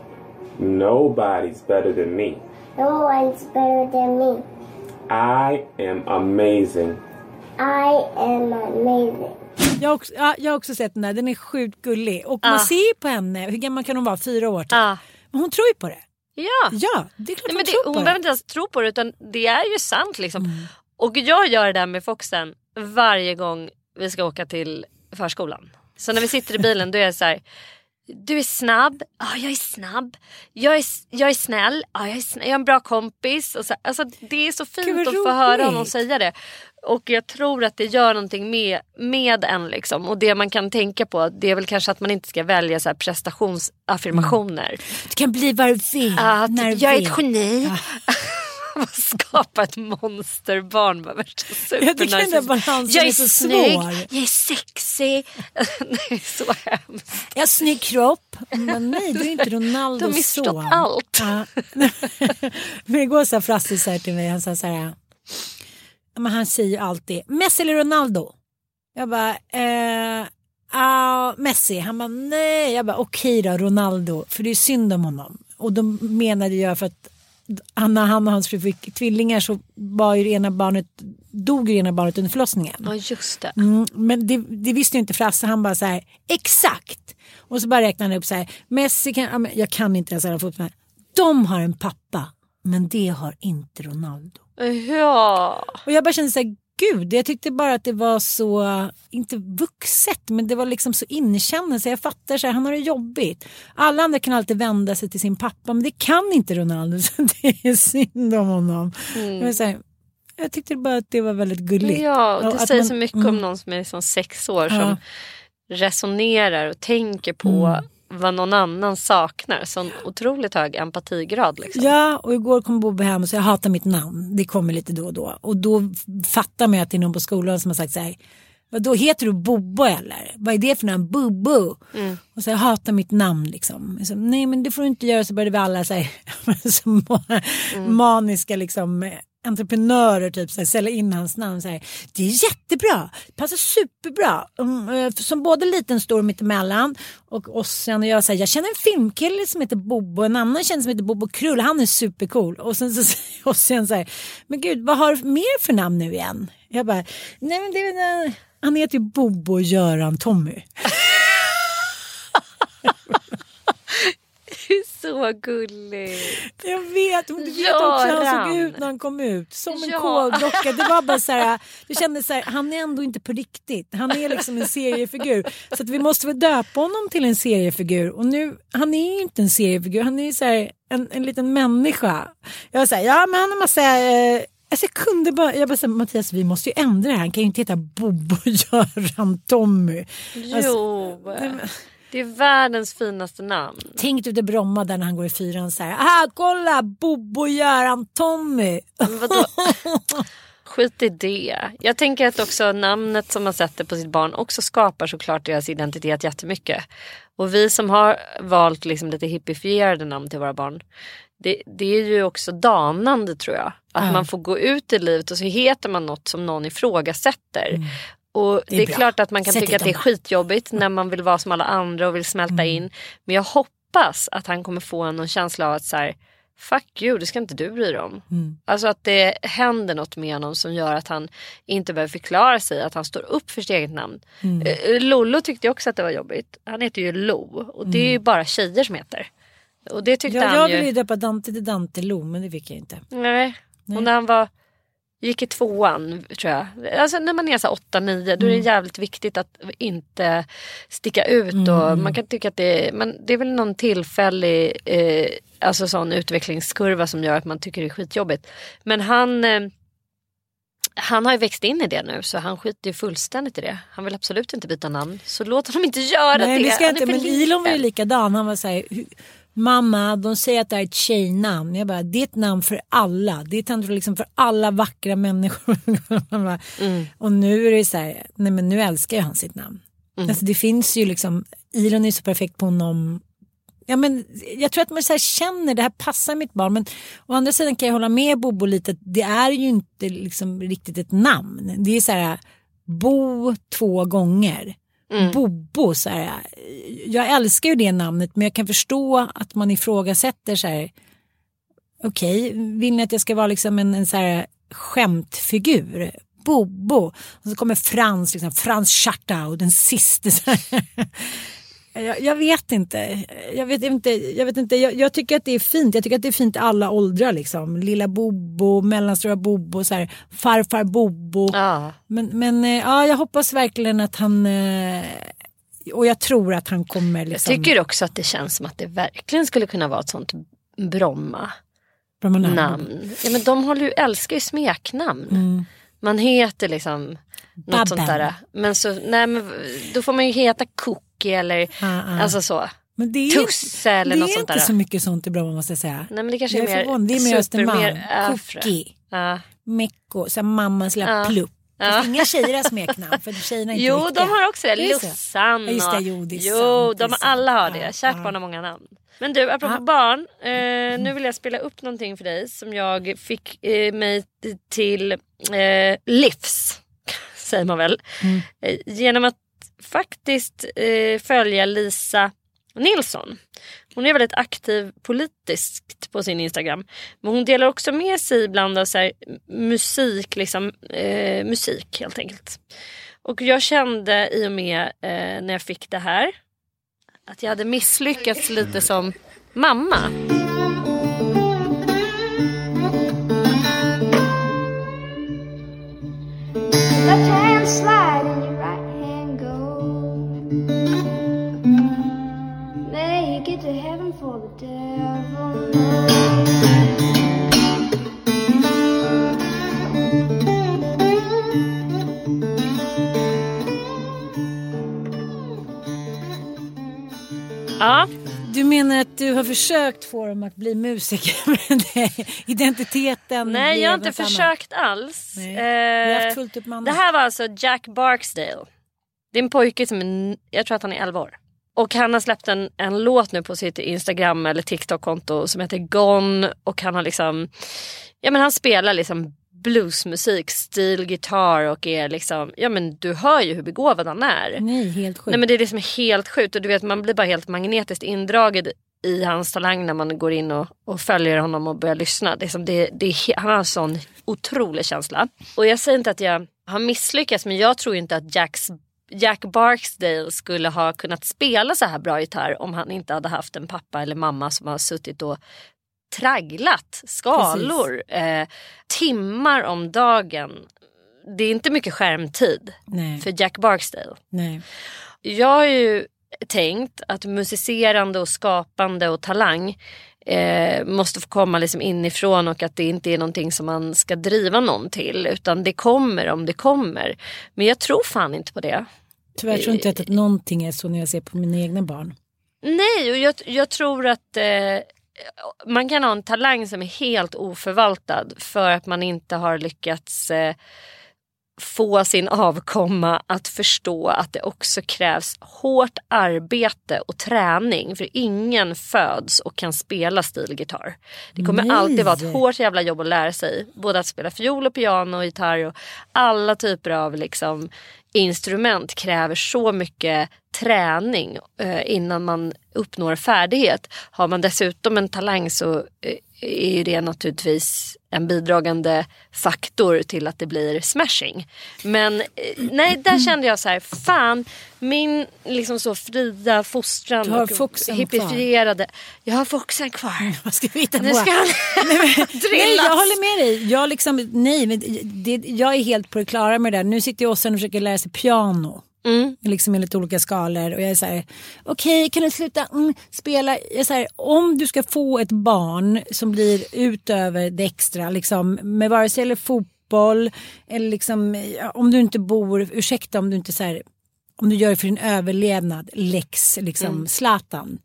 Nobody's better than me. No one's better than me. I am amazing. I am amazing. Jag har, också, ja, jag har också sett den där, den är sjukt gullig. Och man ah. ser ju på henne, hur gammal kan hon vara? Fyra år typ. Ja. Men hon tror ju på det. Ja. Ja, det är klart Nej, hon men det, tror hon på behöver det. inte ens tro på det utan det är ju sant liksom. Och jag gör det där med Foxen varje gång vi ska åka till förskolan. Så när vi sitter i bilen då är jag så här. Du är snabb, ja jag är snabb. Jag är, jag är snäll, ja jag är, snäll. jag är en bra kompis. Och så, alltså, det är så fint att få höra honom säga det. Och jag tror att det gör någonting med, med en. Liksom. Och det man kan tänka på det är väl kanske att man inte ska välja så här prestationsaffirmationer. Du kan bli vad du vill. Att när du jag är ett geni. <laughs> Skapa ett monsterbarn med värsta Jag supernarcissism. balansen Jag är är så snygg, svår. jag är sexig. <laughs> det är så hemskt. Jag har snygg kropp. Men nej, du är inte Ronaldo Du har missförstått allt. Ja. <laughs> Men igår sa Frasse så här till mig, han sa så här. Men han säger alltid, Messi eller Ronaldo? Jag bara, eh, ah, Messi. Han bara, nej. Jag bara, okej då, Ronaldo. För det är synd om honom. Och då menade jag för att han, när han och hans fru fick tvillingar så var ju ena barnet, dog ju ena barnet under förlossningen. Ja just det. Mm, men det, det visste ju inte Frasse. Han bara så här, exakt. Och så bara räknade han upp så här, Messi kan, jag kan inte ens alla fotboll. De har en pappa, men det har inte Ronaldo. Ja. Och jag bara kände så här, gud, jag tyckte bara att det var så, inte vuxet, men det var liksom så inkännande. Jag fattar så här, han har det jobbigt. Alla andra kan alltid vända sig till sin pappa, men det kan inte Ronaldo. <laughs> Så det är synd om honom. Jag, så här, jag tyckte bara att det var väldigt gulligt. Ja, och det att säger man- så mycket mm. om någon som är liksom sex år som Ja. resonerar och tänker på Mm. Vad någon annan saknar. Sån otroligt hög empatigrad. Liksom. Ja, och igår kom Bobbe hem och sa jag hatar mitt namn. Det kommer lite då och då. Och då fattar man att det är någon på skolan som har sagt så här. Då heter du Bobbo eller? Vad är det för namn? Bubbo. Och så jag hatar mitt namn liksom. Sa, Nej men det får du inte göra. Så började vi alla så här, <laughs> så ma- maniska liksom entreprenörer typ så här, sälja in hans namn. Så här, det är jättebra, passar superbra. Um, som både liten, stor och mittemellan. Och Ossian och jag, så här, jag känner en filmkille som heter Bobo, en annan känner som heter Bobo Krull, han är supercool. Och sen så säger Ossian så här, men gud vad har du mer för namn nu igen? Jag bara, nej men det är, eh, han heter ju Bobo Göran Tommy. <laughs> <laughs> Så gullig. Jag vet, du vet också hur han såg ut när han kom ut. Som en Ja. koldocka. Det var bara så här, <laughs> du kände så här, han är ändå inte på riktigt. Han är liksom en seriefigur. Så att vi måste väl döpa honom till en seriefigur. Och nu, han är ju inte en seriefigur, han är ju så här, en, en liten människa. Jag var så här, ja men han har massa eh, Alltså jag kunde bara, jag bara här, Mattias vi måste ju ändra det här. Han kan ju inte heta Bobo <laughs> Göran Tommy. Alltså, Jo. Det är världens finaste namn. Tänk ute i Bromma där när han går i fyran så här. Ah, kolla Bobo Göran Tommy. Men vadå? <laughs> Skit i det. Jag tänker att också namnet som man sätter på sitt barn också skapar såklart deras identitet jättemycket. Och vi som har valt liksom lite hippifierade namn till våra barn. Det, det är ju också danande tror jag. Att Ja. man får gå ut i livet och så heter man något som någon ifrågasätter. Mm. Det det är är, bra. klart att man kan Sätt tycka att det är skitjobbigt när man vill vara som alla andra och vill smälta Mm. in. Men jag hoppas att han kommer få någon känsla av att så här, fuck you, det ska inte du bry dig om. Mm. Alltså att det händer något med honom som gör att han inte behöver förklara sig, att han står upp för sitt eget namn. Mm. Eh, Lollo tyckte också att det var jobbigt. Han heter ju Lo och det är ju bara tjejer som heter. Och det tyckte Ja, han jag ju. ville ju döpa Dante till Dante Lo men det fick jag inte. Nej. Och när han var gick i tvåan tror jag. Alltså när man är så 8-9 då är det Mm. jävligt viktigt att inte sticka ut. Mm. Och man kan tycka att det är, men det är väl någon tillfällig eh, alltså sån utvecklingskurva som gör att man tycker det är skitjobbigt. Men han eh, han har ju växt in i det nu så han skiter ju fullständigt i det. Han vill absolut inte byta namn. Så låt honom inte göra Nej, det. vi ska inte, men Ilon var ju likadan. Han var så här, "Hu- mamma de säger att det är ett tjejnamn. Jag bara, det är ett namn för alla. Det är ett namn för, liksom för alla vackra människor. <laughs> Mm. Och nu är det så här, nej men nu älskar ju han sitt namn. Mm. Alltså det finns ju liksom, Ilon är så perfekt på honom. Ja, men jag tror att man så här känner det här passar mitt barn men å andra sidan kan jag hålla med Bobo lite att det är ju inte liksom riktigt ett namn. Det är så här Bo två gånger. Mm. Bobo så här. Jag älskar ju det namnet men jag kan förstå att man ifrågasätter så här. Okej, vill ni att jag ska vara liksom en, en så här skämtfigur? Bobo. Och så kommer Frans, liksom, Frans Schartau, den sista. Jag, jag vet inte. Jag vet inte. Jag, vet inte. Jag, jag tycker att det är fint. Jag tycker att det är fint i alla åldrar. Liksom. Lilla Bobo, mellanstora Bobo, så här, farfar Bobo. Ja. Men, men eh, ja, jag hoppas verkligen att han... eh, Och jag tror att han kommer... Liksom, Jag tycker också att det känns som att det verkligen skulle kunna vara ett sånt Bromma namn. Ja, men de håller ju, älskar ju smeknamn. Mm. Man heter liksom något Babben. sånt där. Men, så, nej, men då får man ju heta Cookie eller Ah, ah. alltså så. Men det är Tusse eller det något är sånt inte där. så mycket sånt i Bromma måste jag säga. Nej men det kanske är, är mer förvånad. Det är mer Östermalm. Cookie, Ja. Mecko, så mammas lilla Ja. plupp. Ja. Inga tjejer har smeknamn <laughs> för tjejerna är inte Jo riktiga. de har också det. Är det? Lussan Ja, just det, och- jo, det är Jo sant, det är de sant. alla har det. Kärt barn har många namn. Men du apropå Ja. barn. Eh, nu vill jag spela upp någonting för dig som jag fick eh, mig till eh, livs. <laughs> Säger man väl. Mm. Eh, genom att faktiskt eh, följa Lisa Nilsson. Hon är väldigt aktiv politiskt på sin Instagram. Men hon delar också med sig ibland av så här, musik, liksom, eh, musik helt enkelt. Och jag kände i och med eh, när jag fick det här att jag hade misslyckats lite som mamma. Slide försökt få dem att bli musiker <laughs> men det, identiteten nej jag har inte annat. försökt alls. Eh, fullt upp med det annat. här var alltså Jack Barksdale. Det är en pojke som är, jag tror att han är 11 år. Och han har släppt en, en låt nu på sitt Instagram eller TikTok-konto som heter Gone. Och han har liksom, ja men han spelar liksom bluesmusik, stilgitarr och är liksom, ja men du hör ju hur begåvad han är. Nej, helt sjukt. Nej men det är liksom helt sjukt och du vet man blir bara helt magnetiskt indragen i hans talang när man går in och, och följer honom och börjar lyssna. Det är som det, det han har en sån otrolig känsla. Och jag säger inte att jag har misslyckats men jag tror inte att Jacks Jack Barksdale skulle ha kunnat spela så här bra gitarr om han inte hade haft en pappa eller mamma som har suttit och tragglat skalor eh, timmar om dagen. Det är inte mycket skärmtid Nej. för Jack Barksdale. Nej. Jag har ju tänkt att musicerande och skapande och talang eh, måste få komma liksom inifrån och att det inte är någonting som man ska driva någon till utan det kommer om det kommer. Men jag tror fan inte på det. Tyvärr tror inte jag att någonting är så när jag ser på mina egna barn. Nej, och jag, jag tror att eh, man kan ha en talang som är helt oförvaltad för att man inte har lyckats eh, få sin avkomma att förstå att det också krävs hårt arbete och träning. För ingen föds och kan spela stilgitarr. Det kommer Nej. alltid vara ett hårt jävla jobb att lära sig. Både att spela fiol och piano och gitarr och alla typer av liksom instrument kräver så mycket träning eh, innan man uppnår färdighet. Har man dessutom en talang så eh, är ju det naturligtvis en bidragande faktor till att det blir smashing. Men eh, nej, där kände jag så här, fan min liksom så fria fostran Du har och hippifierade. Jag har foxen kvar. <laughs> Vad ska vi hitta Nu på? ska han <laughs> <laughs> Nej, jag håller med dig. Jag, liksom, nej, men det, jag är helt på det klara med det där. Nu sitter jag och försöker lära sig piano. Mm. Liksom lite olika skalor. Och jag är så här, okej kan du sluta mm, spela? Jag är så här, om du ska få ett barn som blir utöver det extra, liksom, med vare sig eller fotboll eller liksom, om du inte bor, ursäkta om du inte så här, om du gör det för din överlevnad, lex liksom Mm. Zlatan.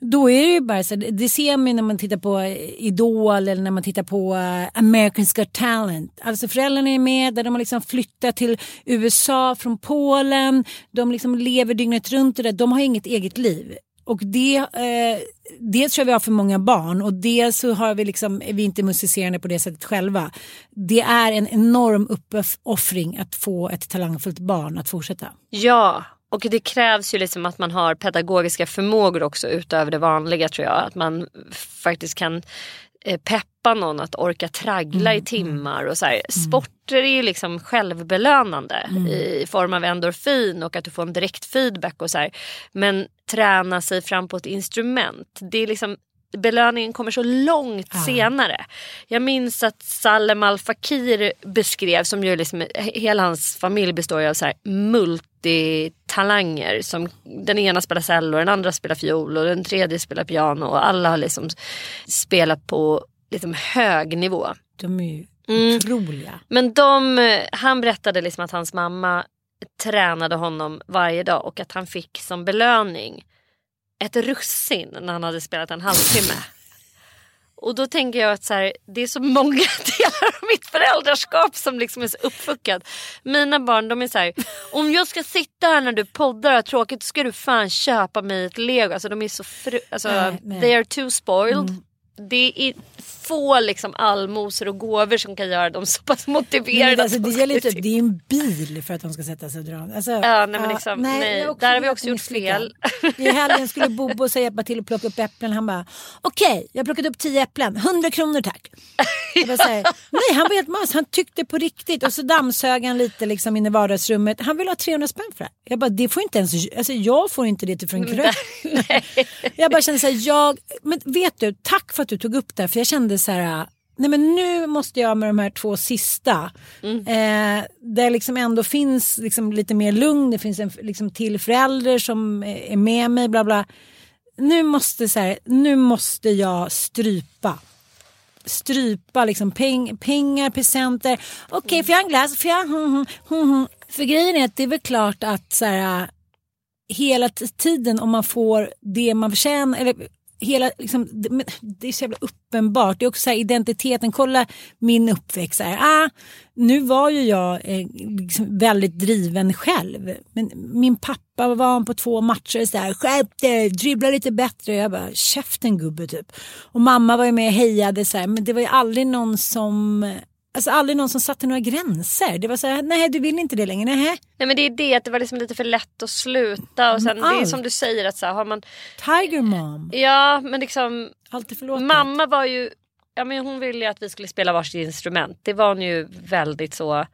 Då är det ju bara så, det ser man ju när man tittar på Idol eller när man tittar på eh, America's Got Talent. Alltså föräldrarna är med där de har liksom flyttat till USA från Polen. De liksom lever dygnet runt och där. De har inget eget liv. Och det, eh, dels tror jag vi har för många barn och dels så har vi liksom, är vi inte musicerande på det sättet själva. Det är en enorm uppoffring att få ett talangfullt barn att fortsätta. Ja, och det krävs ju liksom att man har pedagogiska förmågor också utöver det vanliga tror jag. Att man faktiskt kan eh, peppa någon att orka traggla i timmar. Och så här. Sporter är ju liksom självbelönande i form av endorfin och att du får en direkt feedback och så här. Men träna sig fram på ett instrument. Det är liksom belöningen kommer så långt senare. Jag minns att Salem Al Fakir beskrev, som ju liksom, hela hans familj består ju av så här multitalanger. Som den ena spelar cello, den andra spelar fiol och den tredje spelar piano. Och alla har liksom spelat på liksom hög nivå. De är ju Mm. otroliga. Men de, han berättade liksom att hans mamma tränade honom varje dag och att han fick som belöning ett russin när han hade spelat en halvtimme. Och då tänker jag att så här, det är så många <laughs> delar av mitt föräldraskap som liksom är så uppfuckat. Mina barn de är så här, om jag ska sitta här när du poddar och har tråkigt ska du fan köpa mig ett lego. Alltså de är så fru, alltså, Nej, nej. they are too spoiled. Det är få liksom allmosor och gåvor som kan göra dem så pass motiverade. Alltså, det, de gäller ska inte, det är en bil för att de ska sätta sig och dra. Alltså, Ja, nej, men liksom, nej, jag är där har vi också gjort fel. I helgen skulle Bobo så hjälpa till att plocka upp äpplen. Han bara, okej, jag har plockat upp tio äpplen, 100 kronor tack. Så här, nej, han var helt mas, han tyckte på riktigt. Och så dammsög han lite liksom in i vardagsrummet. Han vill ha 300 spänn för det. Jag bara, det får inte ens, alltså jag får inte det till från krök. <laughs> jag bara kände så här, jag, men vet du, tack för att du tog upp det för jag kände så här, nej men nu måste jag med de här två sista, eh, där liksom ändå finns liksom lite mer lugn, det finns en liksom till förälder som är med mig, bla bla. Nu måste, så här, nu måste jag strypa strypa liksom peng, pengar, presenter. Okej, får jag en glass? Får jag? Hmm, hmm, hmm. För grejen är att det är väl klart att så här, hela tiden om man får det man förtjänar eller hela, liksom, det, det är så jävla uppenbart. Det är också så här, identiteten. Kolla min uppväxt. Här, ah, nu var ju jag eh, liksom väldigt driven själv. Men min pappa var på två matcher så här, skärp dig, dribbla lite bättre. Jag bara, käften gubbe typ. Och mamma var ju med och hejade så här, men det var ju aldrig någon som Alltså aldrig någon som satte några gränser. Det var så här, nej du vill inte det längre, nej. Nej men det är det att det var liksom lite för lätt att sluta och sen det är som du säger att så här, har man Tiger mom. Ja men liksom Alltid förlåtet. Mamma var ju, ja men hon ville ju att vi skulle spela varsitt instrument. Det var hon ju väldigt så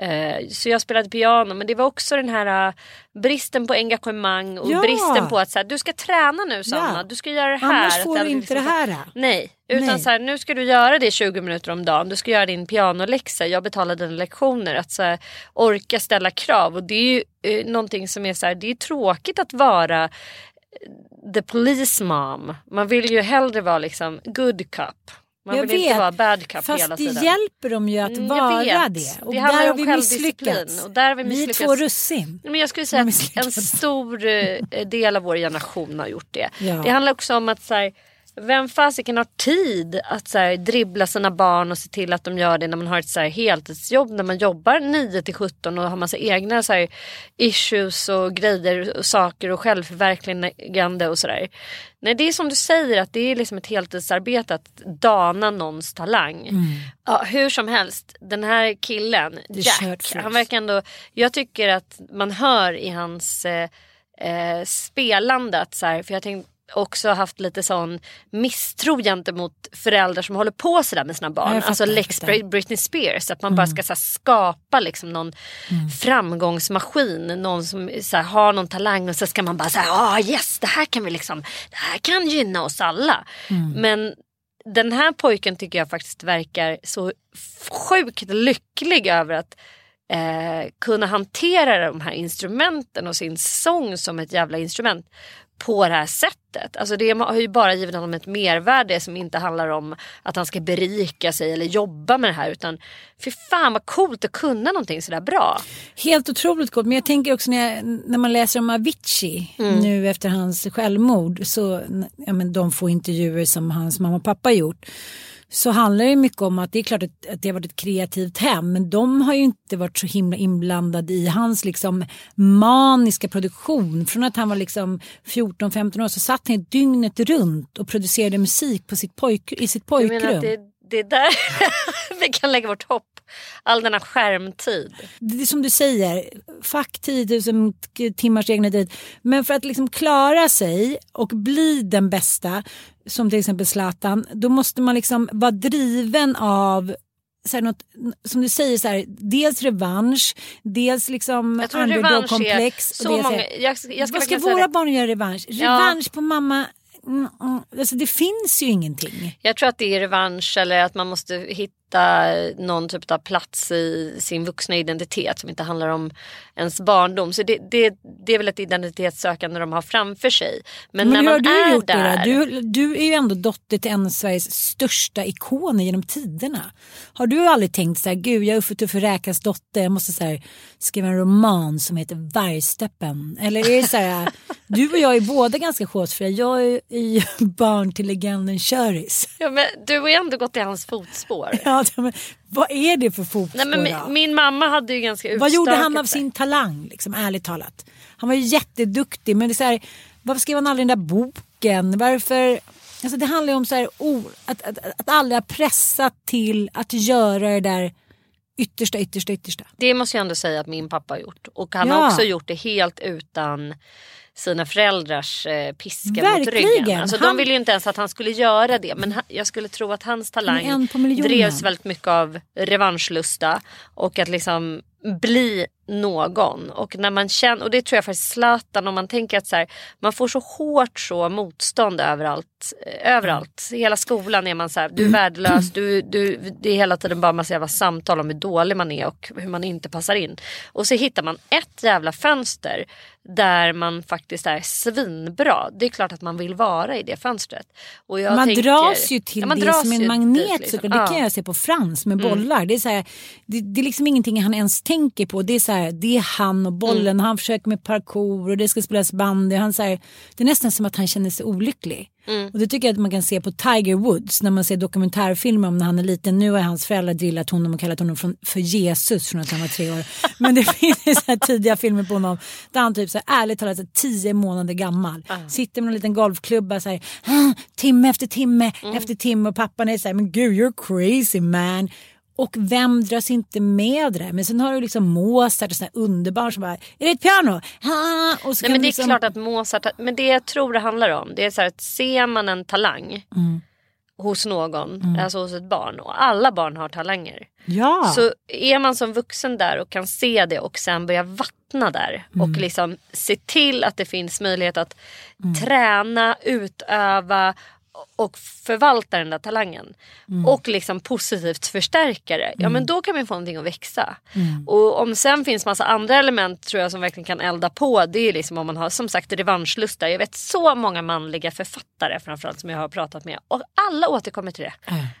Eh, så jag spelade piano men det var också den här uh, bristen på engagemang och Ja. bristen på att så här, du ska träna nu Sanna, Ja. du ska göra det här. Annars får du inte liksom det här. Nej, utan Nej. så här, nu ska du göra det 20 minuter om dagen. Du ska göra din pianoläxa. Jag betalar dina lektioner. Att så här, orka ställa krav. Och det är ju eh, någonting som är så här, det är tråkigt att vara eh, the police mom. Man vill ju hellre vara liksom good cup. Man Jag vill inte vet, vara bad cup Fast hela det tiden. hjälper dem ju att Mm, vara det. Och Det handlar där har vi misslyckats. och där har vi Vi är misslyckats. två russin. Men jag skulle säga att en stor eh, del av vår generation har gjort det. Ja. Det handlar också om att så här, vem fasiken har tid att så här, dribbla sina barn och se till att de gör det när man har ett så här, heltidsjobb. När man jobbar 9 till 17 och har massa egna så här, issues och grejer och saker och självförverkligande och sådär. Nej det är som du säger att det är liksom ett heltidsarbete att dana någons talang. Ja, hur som helst, den här killen Mm. Jack, han verkar ändå, jag tycker att man hör i hans eh, eh, spelande att så här, för jag tänkte också haft lite sån misstro gentemot föräldrar som håller på sådär med sina Ja, barn. alltså Lex. Britney Spears. Att man bara ska så här, skapa liksom någon framgångsmaskin. Någon som så här, har någon talang och så ska man bara säga ah yes det här kan vi liksom, det här kan gynna oss alla. Men den här pojken tycker jag faktiskt verkar så sjukt lycklig över att eh, kunna hantera de här instrumenten och sin sång som ett jävla instrument på det här sättet. Alltså det har ju bara givit honom ett mervärde som inte handlar om att han ska berika sig eller jobba med det här utan för fan vad coolt att kunna någonting sådär bra. Helt otroligt gott. Men jag tänker också när, jag, när man läser om Avicii nu efter hans självmord. Så, ja, men de få intervjuer som hans mamma och pappa gjort. Så handlar det mycket om att det är klart att, det har varit ett kreativt hem. Men de har ju inte varit så himla inblandade i hans liksom maniska produktion. Från att han var liksom 14-15 år så satt han dygnet runt och producerade musik på sitt pojk, i sitt pojkrum. menar att det, det är där <laughs> vi kan lägga vårt hopp. All denna skärmtid. det är som du säger, fuck 10 000 t- timmars egna tid. Men för att liksom klara sig och bli den bästa, som till exempel Zlatan, då måste man liksom vara driven av så något, som du säger, så här, dels revansch, dels liksom underdog-komplex. så många. Jag, jag ska Vad ska våra barn göra revansch? Ja. Revansch på mamma, mm, mm, alltså det finns ju ingenting. Jag tror att det är revansch eller att man måste hitta någon typ av plats i sin vuxna identitet som inte handlar om ens barndom. Så det, det, det är väl ett identitetssökande de har framför sig. Men, när hur har man du är gjort där. Du, du är ju ändå dotter till en av Sveriges största ikoner genom tiderna. Har du aldrig tänkt så här, gud jag är Uffe Tuffe Räkas dotter, jag måste så här, skriva en roman som heter Vargsteppen. Eller är det så här, <laughs> du och jag är båda ganska chosefria. Jag är ju <laughs> barn till legenden Köris. Ja, men du har ju ändå gått i hans fotspår. Ja, men, vad är det för fotspår Nej, men min, mamma hade ju ganska Vad gjorde han av sin talang, liksom, ärligt talat? Han var ju jätteduktig, men det är så här, varför skrev han aldrig den där boken? Varför? Alltså det handlar ju om så här, oh, att, att, att aldrig ha pressat till att göra det där yttersta, yttersta, yttersta. Det måste jag ändå säga att min pappa har gjort. Och han Ja. har också gjort det helt utan sina föräldrars eh, piska mot Verkligen. ryggen. Alltså, Han- De ville ju inte ens att han skulle göra det. Men han, jag skulle tro att hans talang drevs väldigt mycket av revanschlusta. Och att liksom bli någon. Och, när man känner, och det tror jag faktiskt Zlatan om man tänker att så här, man får så hårt så motstånd överallt. Eh, överallt. Hela skolan är man så här, du är värdelös. Du, du, det är hela tiden bara massa jävla samtal om hur dålig man är och hur man inte passar in. Och så hittar man ett jävla fönster där man faktiskt är svinbra. Det är klart att man vill vara i det fönstret. Och jag man tänker, dras ju till Ja, man det som en magnet. dit, liksom. Det Ja. kan jag se på Frans med bollar. Det, är så här, det, det är liksom ingenting han ens tänker tänker på det är så här, det är han och bollen, Mm. han försöker med parkour och det ska spelas bandy. Han, så här, det är nästan som att han känner sig olycklig. Mm. Och det tycker jag att man kan se på Tiger Woods när man ser dokumentärfilmer om när han är liten. Nu har hans föräldrar drillat honom och kallat honom för Jesus från att han var tre år. <laughs> Men det finns så tidiga filmer på honom där han typ så här, ärligt talat här, tio månader gammal. Sitter med en liten golfklubba så här, "Ah, timme efter timme efter timme och pappan är så här, men gud you're crazy man. Och vem dras inte med det? Men sen har du liksom Mozart och sådana underbarn som bara, är det ett piano? Ah, och så Nej, men det är liksom- klart att Mozart, men det jag tror det handlar om det är så här att ser man en talang Mm. hos någon, alltså hos ett barn och alla barn har talanger. Ja. Så är man som vuxen där och kan se det och sen börja vattna där Mm. och liksom se till att det finns möjlighet att träna, utöva och förvalta den där talangen. Mm. Och liksom positivt förstärka det. Ja men då kan vi få någonting att växa. Mm. Och om sen finns massa andra element tror jag som verkligen kan elda på. Det är liksom om man har som sagt revanschlustar. Jag vet så många manliga författare framförallt som jag har pratat med. Och alla återkommer till det.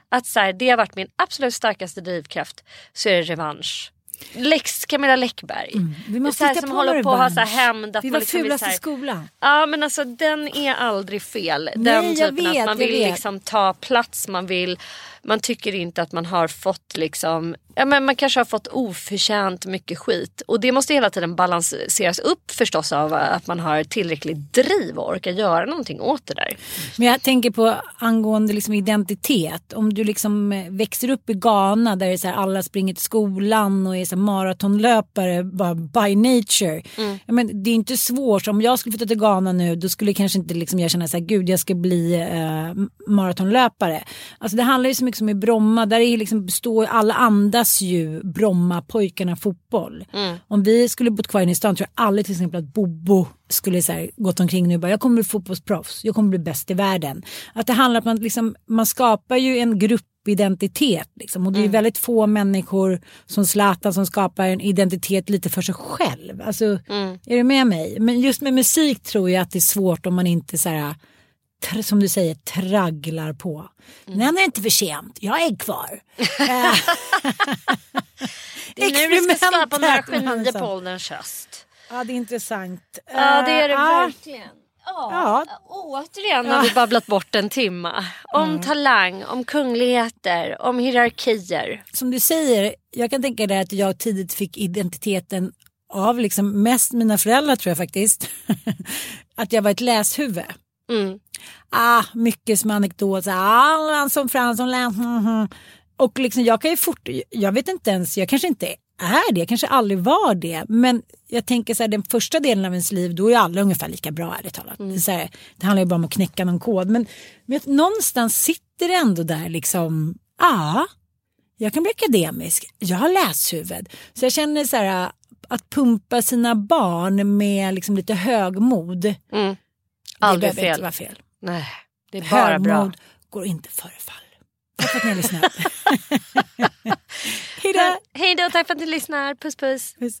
Att så här, det har varit min absolut starkaste drivkraft. Så är det revansch. Lex Camilla Läckberg. Mm. Vi måste så här, som på håller på att ha hämnd. Vi var liksom fulast här, i skolan. Ja men alltså den är aldrig fel. Nej, Den jag typen vet, att man vill liksom ta plats, man vill man tycker inte att man har fått liksom, ja men man kanske har fått oförtjänt mycket skit. Och det måste hela tiden balanseras upp förstås av att man har tillräckligt driv och orkar göra någonting åt det där. Men jag tänker på angående liksom identitet. Om du liksom eh, växer upp i Ghana där det är så alla springer till skolan och är så maratonlöpare bara by nature. Ja, men det är inte svårt. Om jag skulle flytta till Ghana nu då skulle kanske inte liksom jag känna så här, gud jag ska bli eh, maratonlöpare. Alltså det handlar ju så mycket som i Bromma. Där är liksom, består alla andas ju Bromma pojkarna fotboll. Om vi skulle bott kvar inne i stan tror jag aldrig till exempel att Bobo skulle så här, gått omkring nu och bara jag kommer bli fotbollsproffs, jag kommer bli bäst i världen. Att det handlar om att man, liksom, man skapar ju en gruppidentitet liksom, och det är ju väldigt få människor som Zlatan som skapar en identitet lite för sig själv. Alltså, Är du med mig? Men just med musik tror jag att det är svårt om man inte så här, som du säger tragglar på. Nej, det är inte för sent, jag är kvar. <laughs> Det är nu vi ska skapa några genier på ålderns höst. Ja, det är intressant. Ja det är det Eh, ja. verkligen. Ja, återigen har vi babblat bort en timma. Om talang, om kungligheter, om hierarkier. Som du säger, jag kan tänka dig att jag tidigt fick identiteten av liksom mest mina föräldrar tror jag faktiskt. <laughs> att jag var ett läshuvud. Mm. Ah, mycket som anekdoter. Ah, Lanson Fransson mhm. <laughs> Och liksom jag kan ju fort, jag vet inte ens, jag kanske inte är det, jag kanske aldrig var det. Men jag tänker så här, den första delen av ens liv, då är alla ungefär lika bra ärligt talat. Det, är så här, det handlar ju bara om att knäcka någon kod. Men, men någonstans sitter det ändå där liksom, ja, ah, jag kan bli akademisk, jag har läshuvud. Så jag känner så här, att pumpa sina barn med liksom lite högmod. Mm. Det Aldrig behöver inte fel. vara fel. Nej, det är bara bra. Högmod går inte före fall. Tack för att ni har lyssnat. <laughs> Hej då! Hej då, tack för att ni lyssnar. Puss puss. Puss.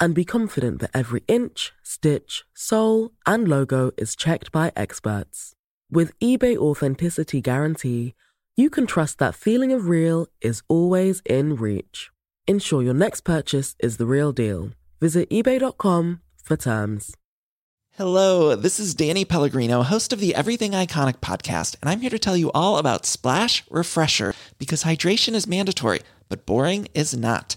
and be confident that every inch, stitch, sole, and logo is checked by experts. With eBay Authenticity Guarantee, you can trust that feeling of real is always in reach. Ensure your next purchase is the real deal. Visit eBay.com for terms. Hello, this is Danny Pellegrino, host of the Everything Iconic podcast, and I'm here to tell you all about Splash Refresher because hydration is mandatory, but boring is not.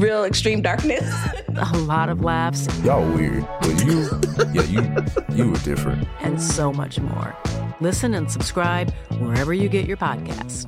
real extreme darkness. <laughs> a lot of laughs. Y'all weird, but you, yeah, you, you were different. And so much more. Listen and subscribe wherever you get your podcasts.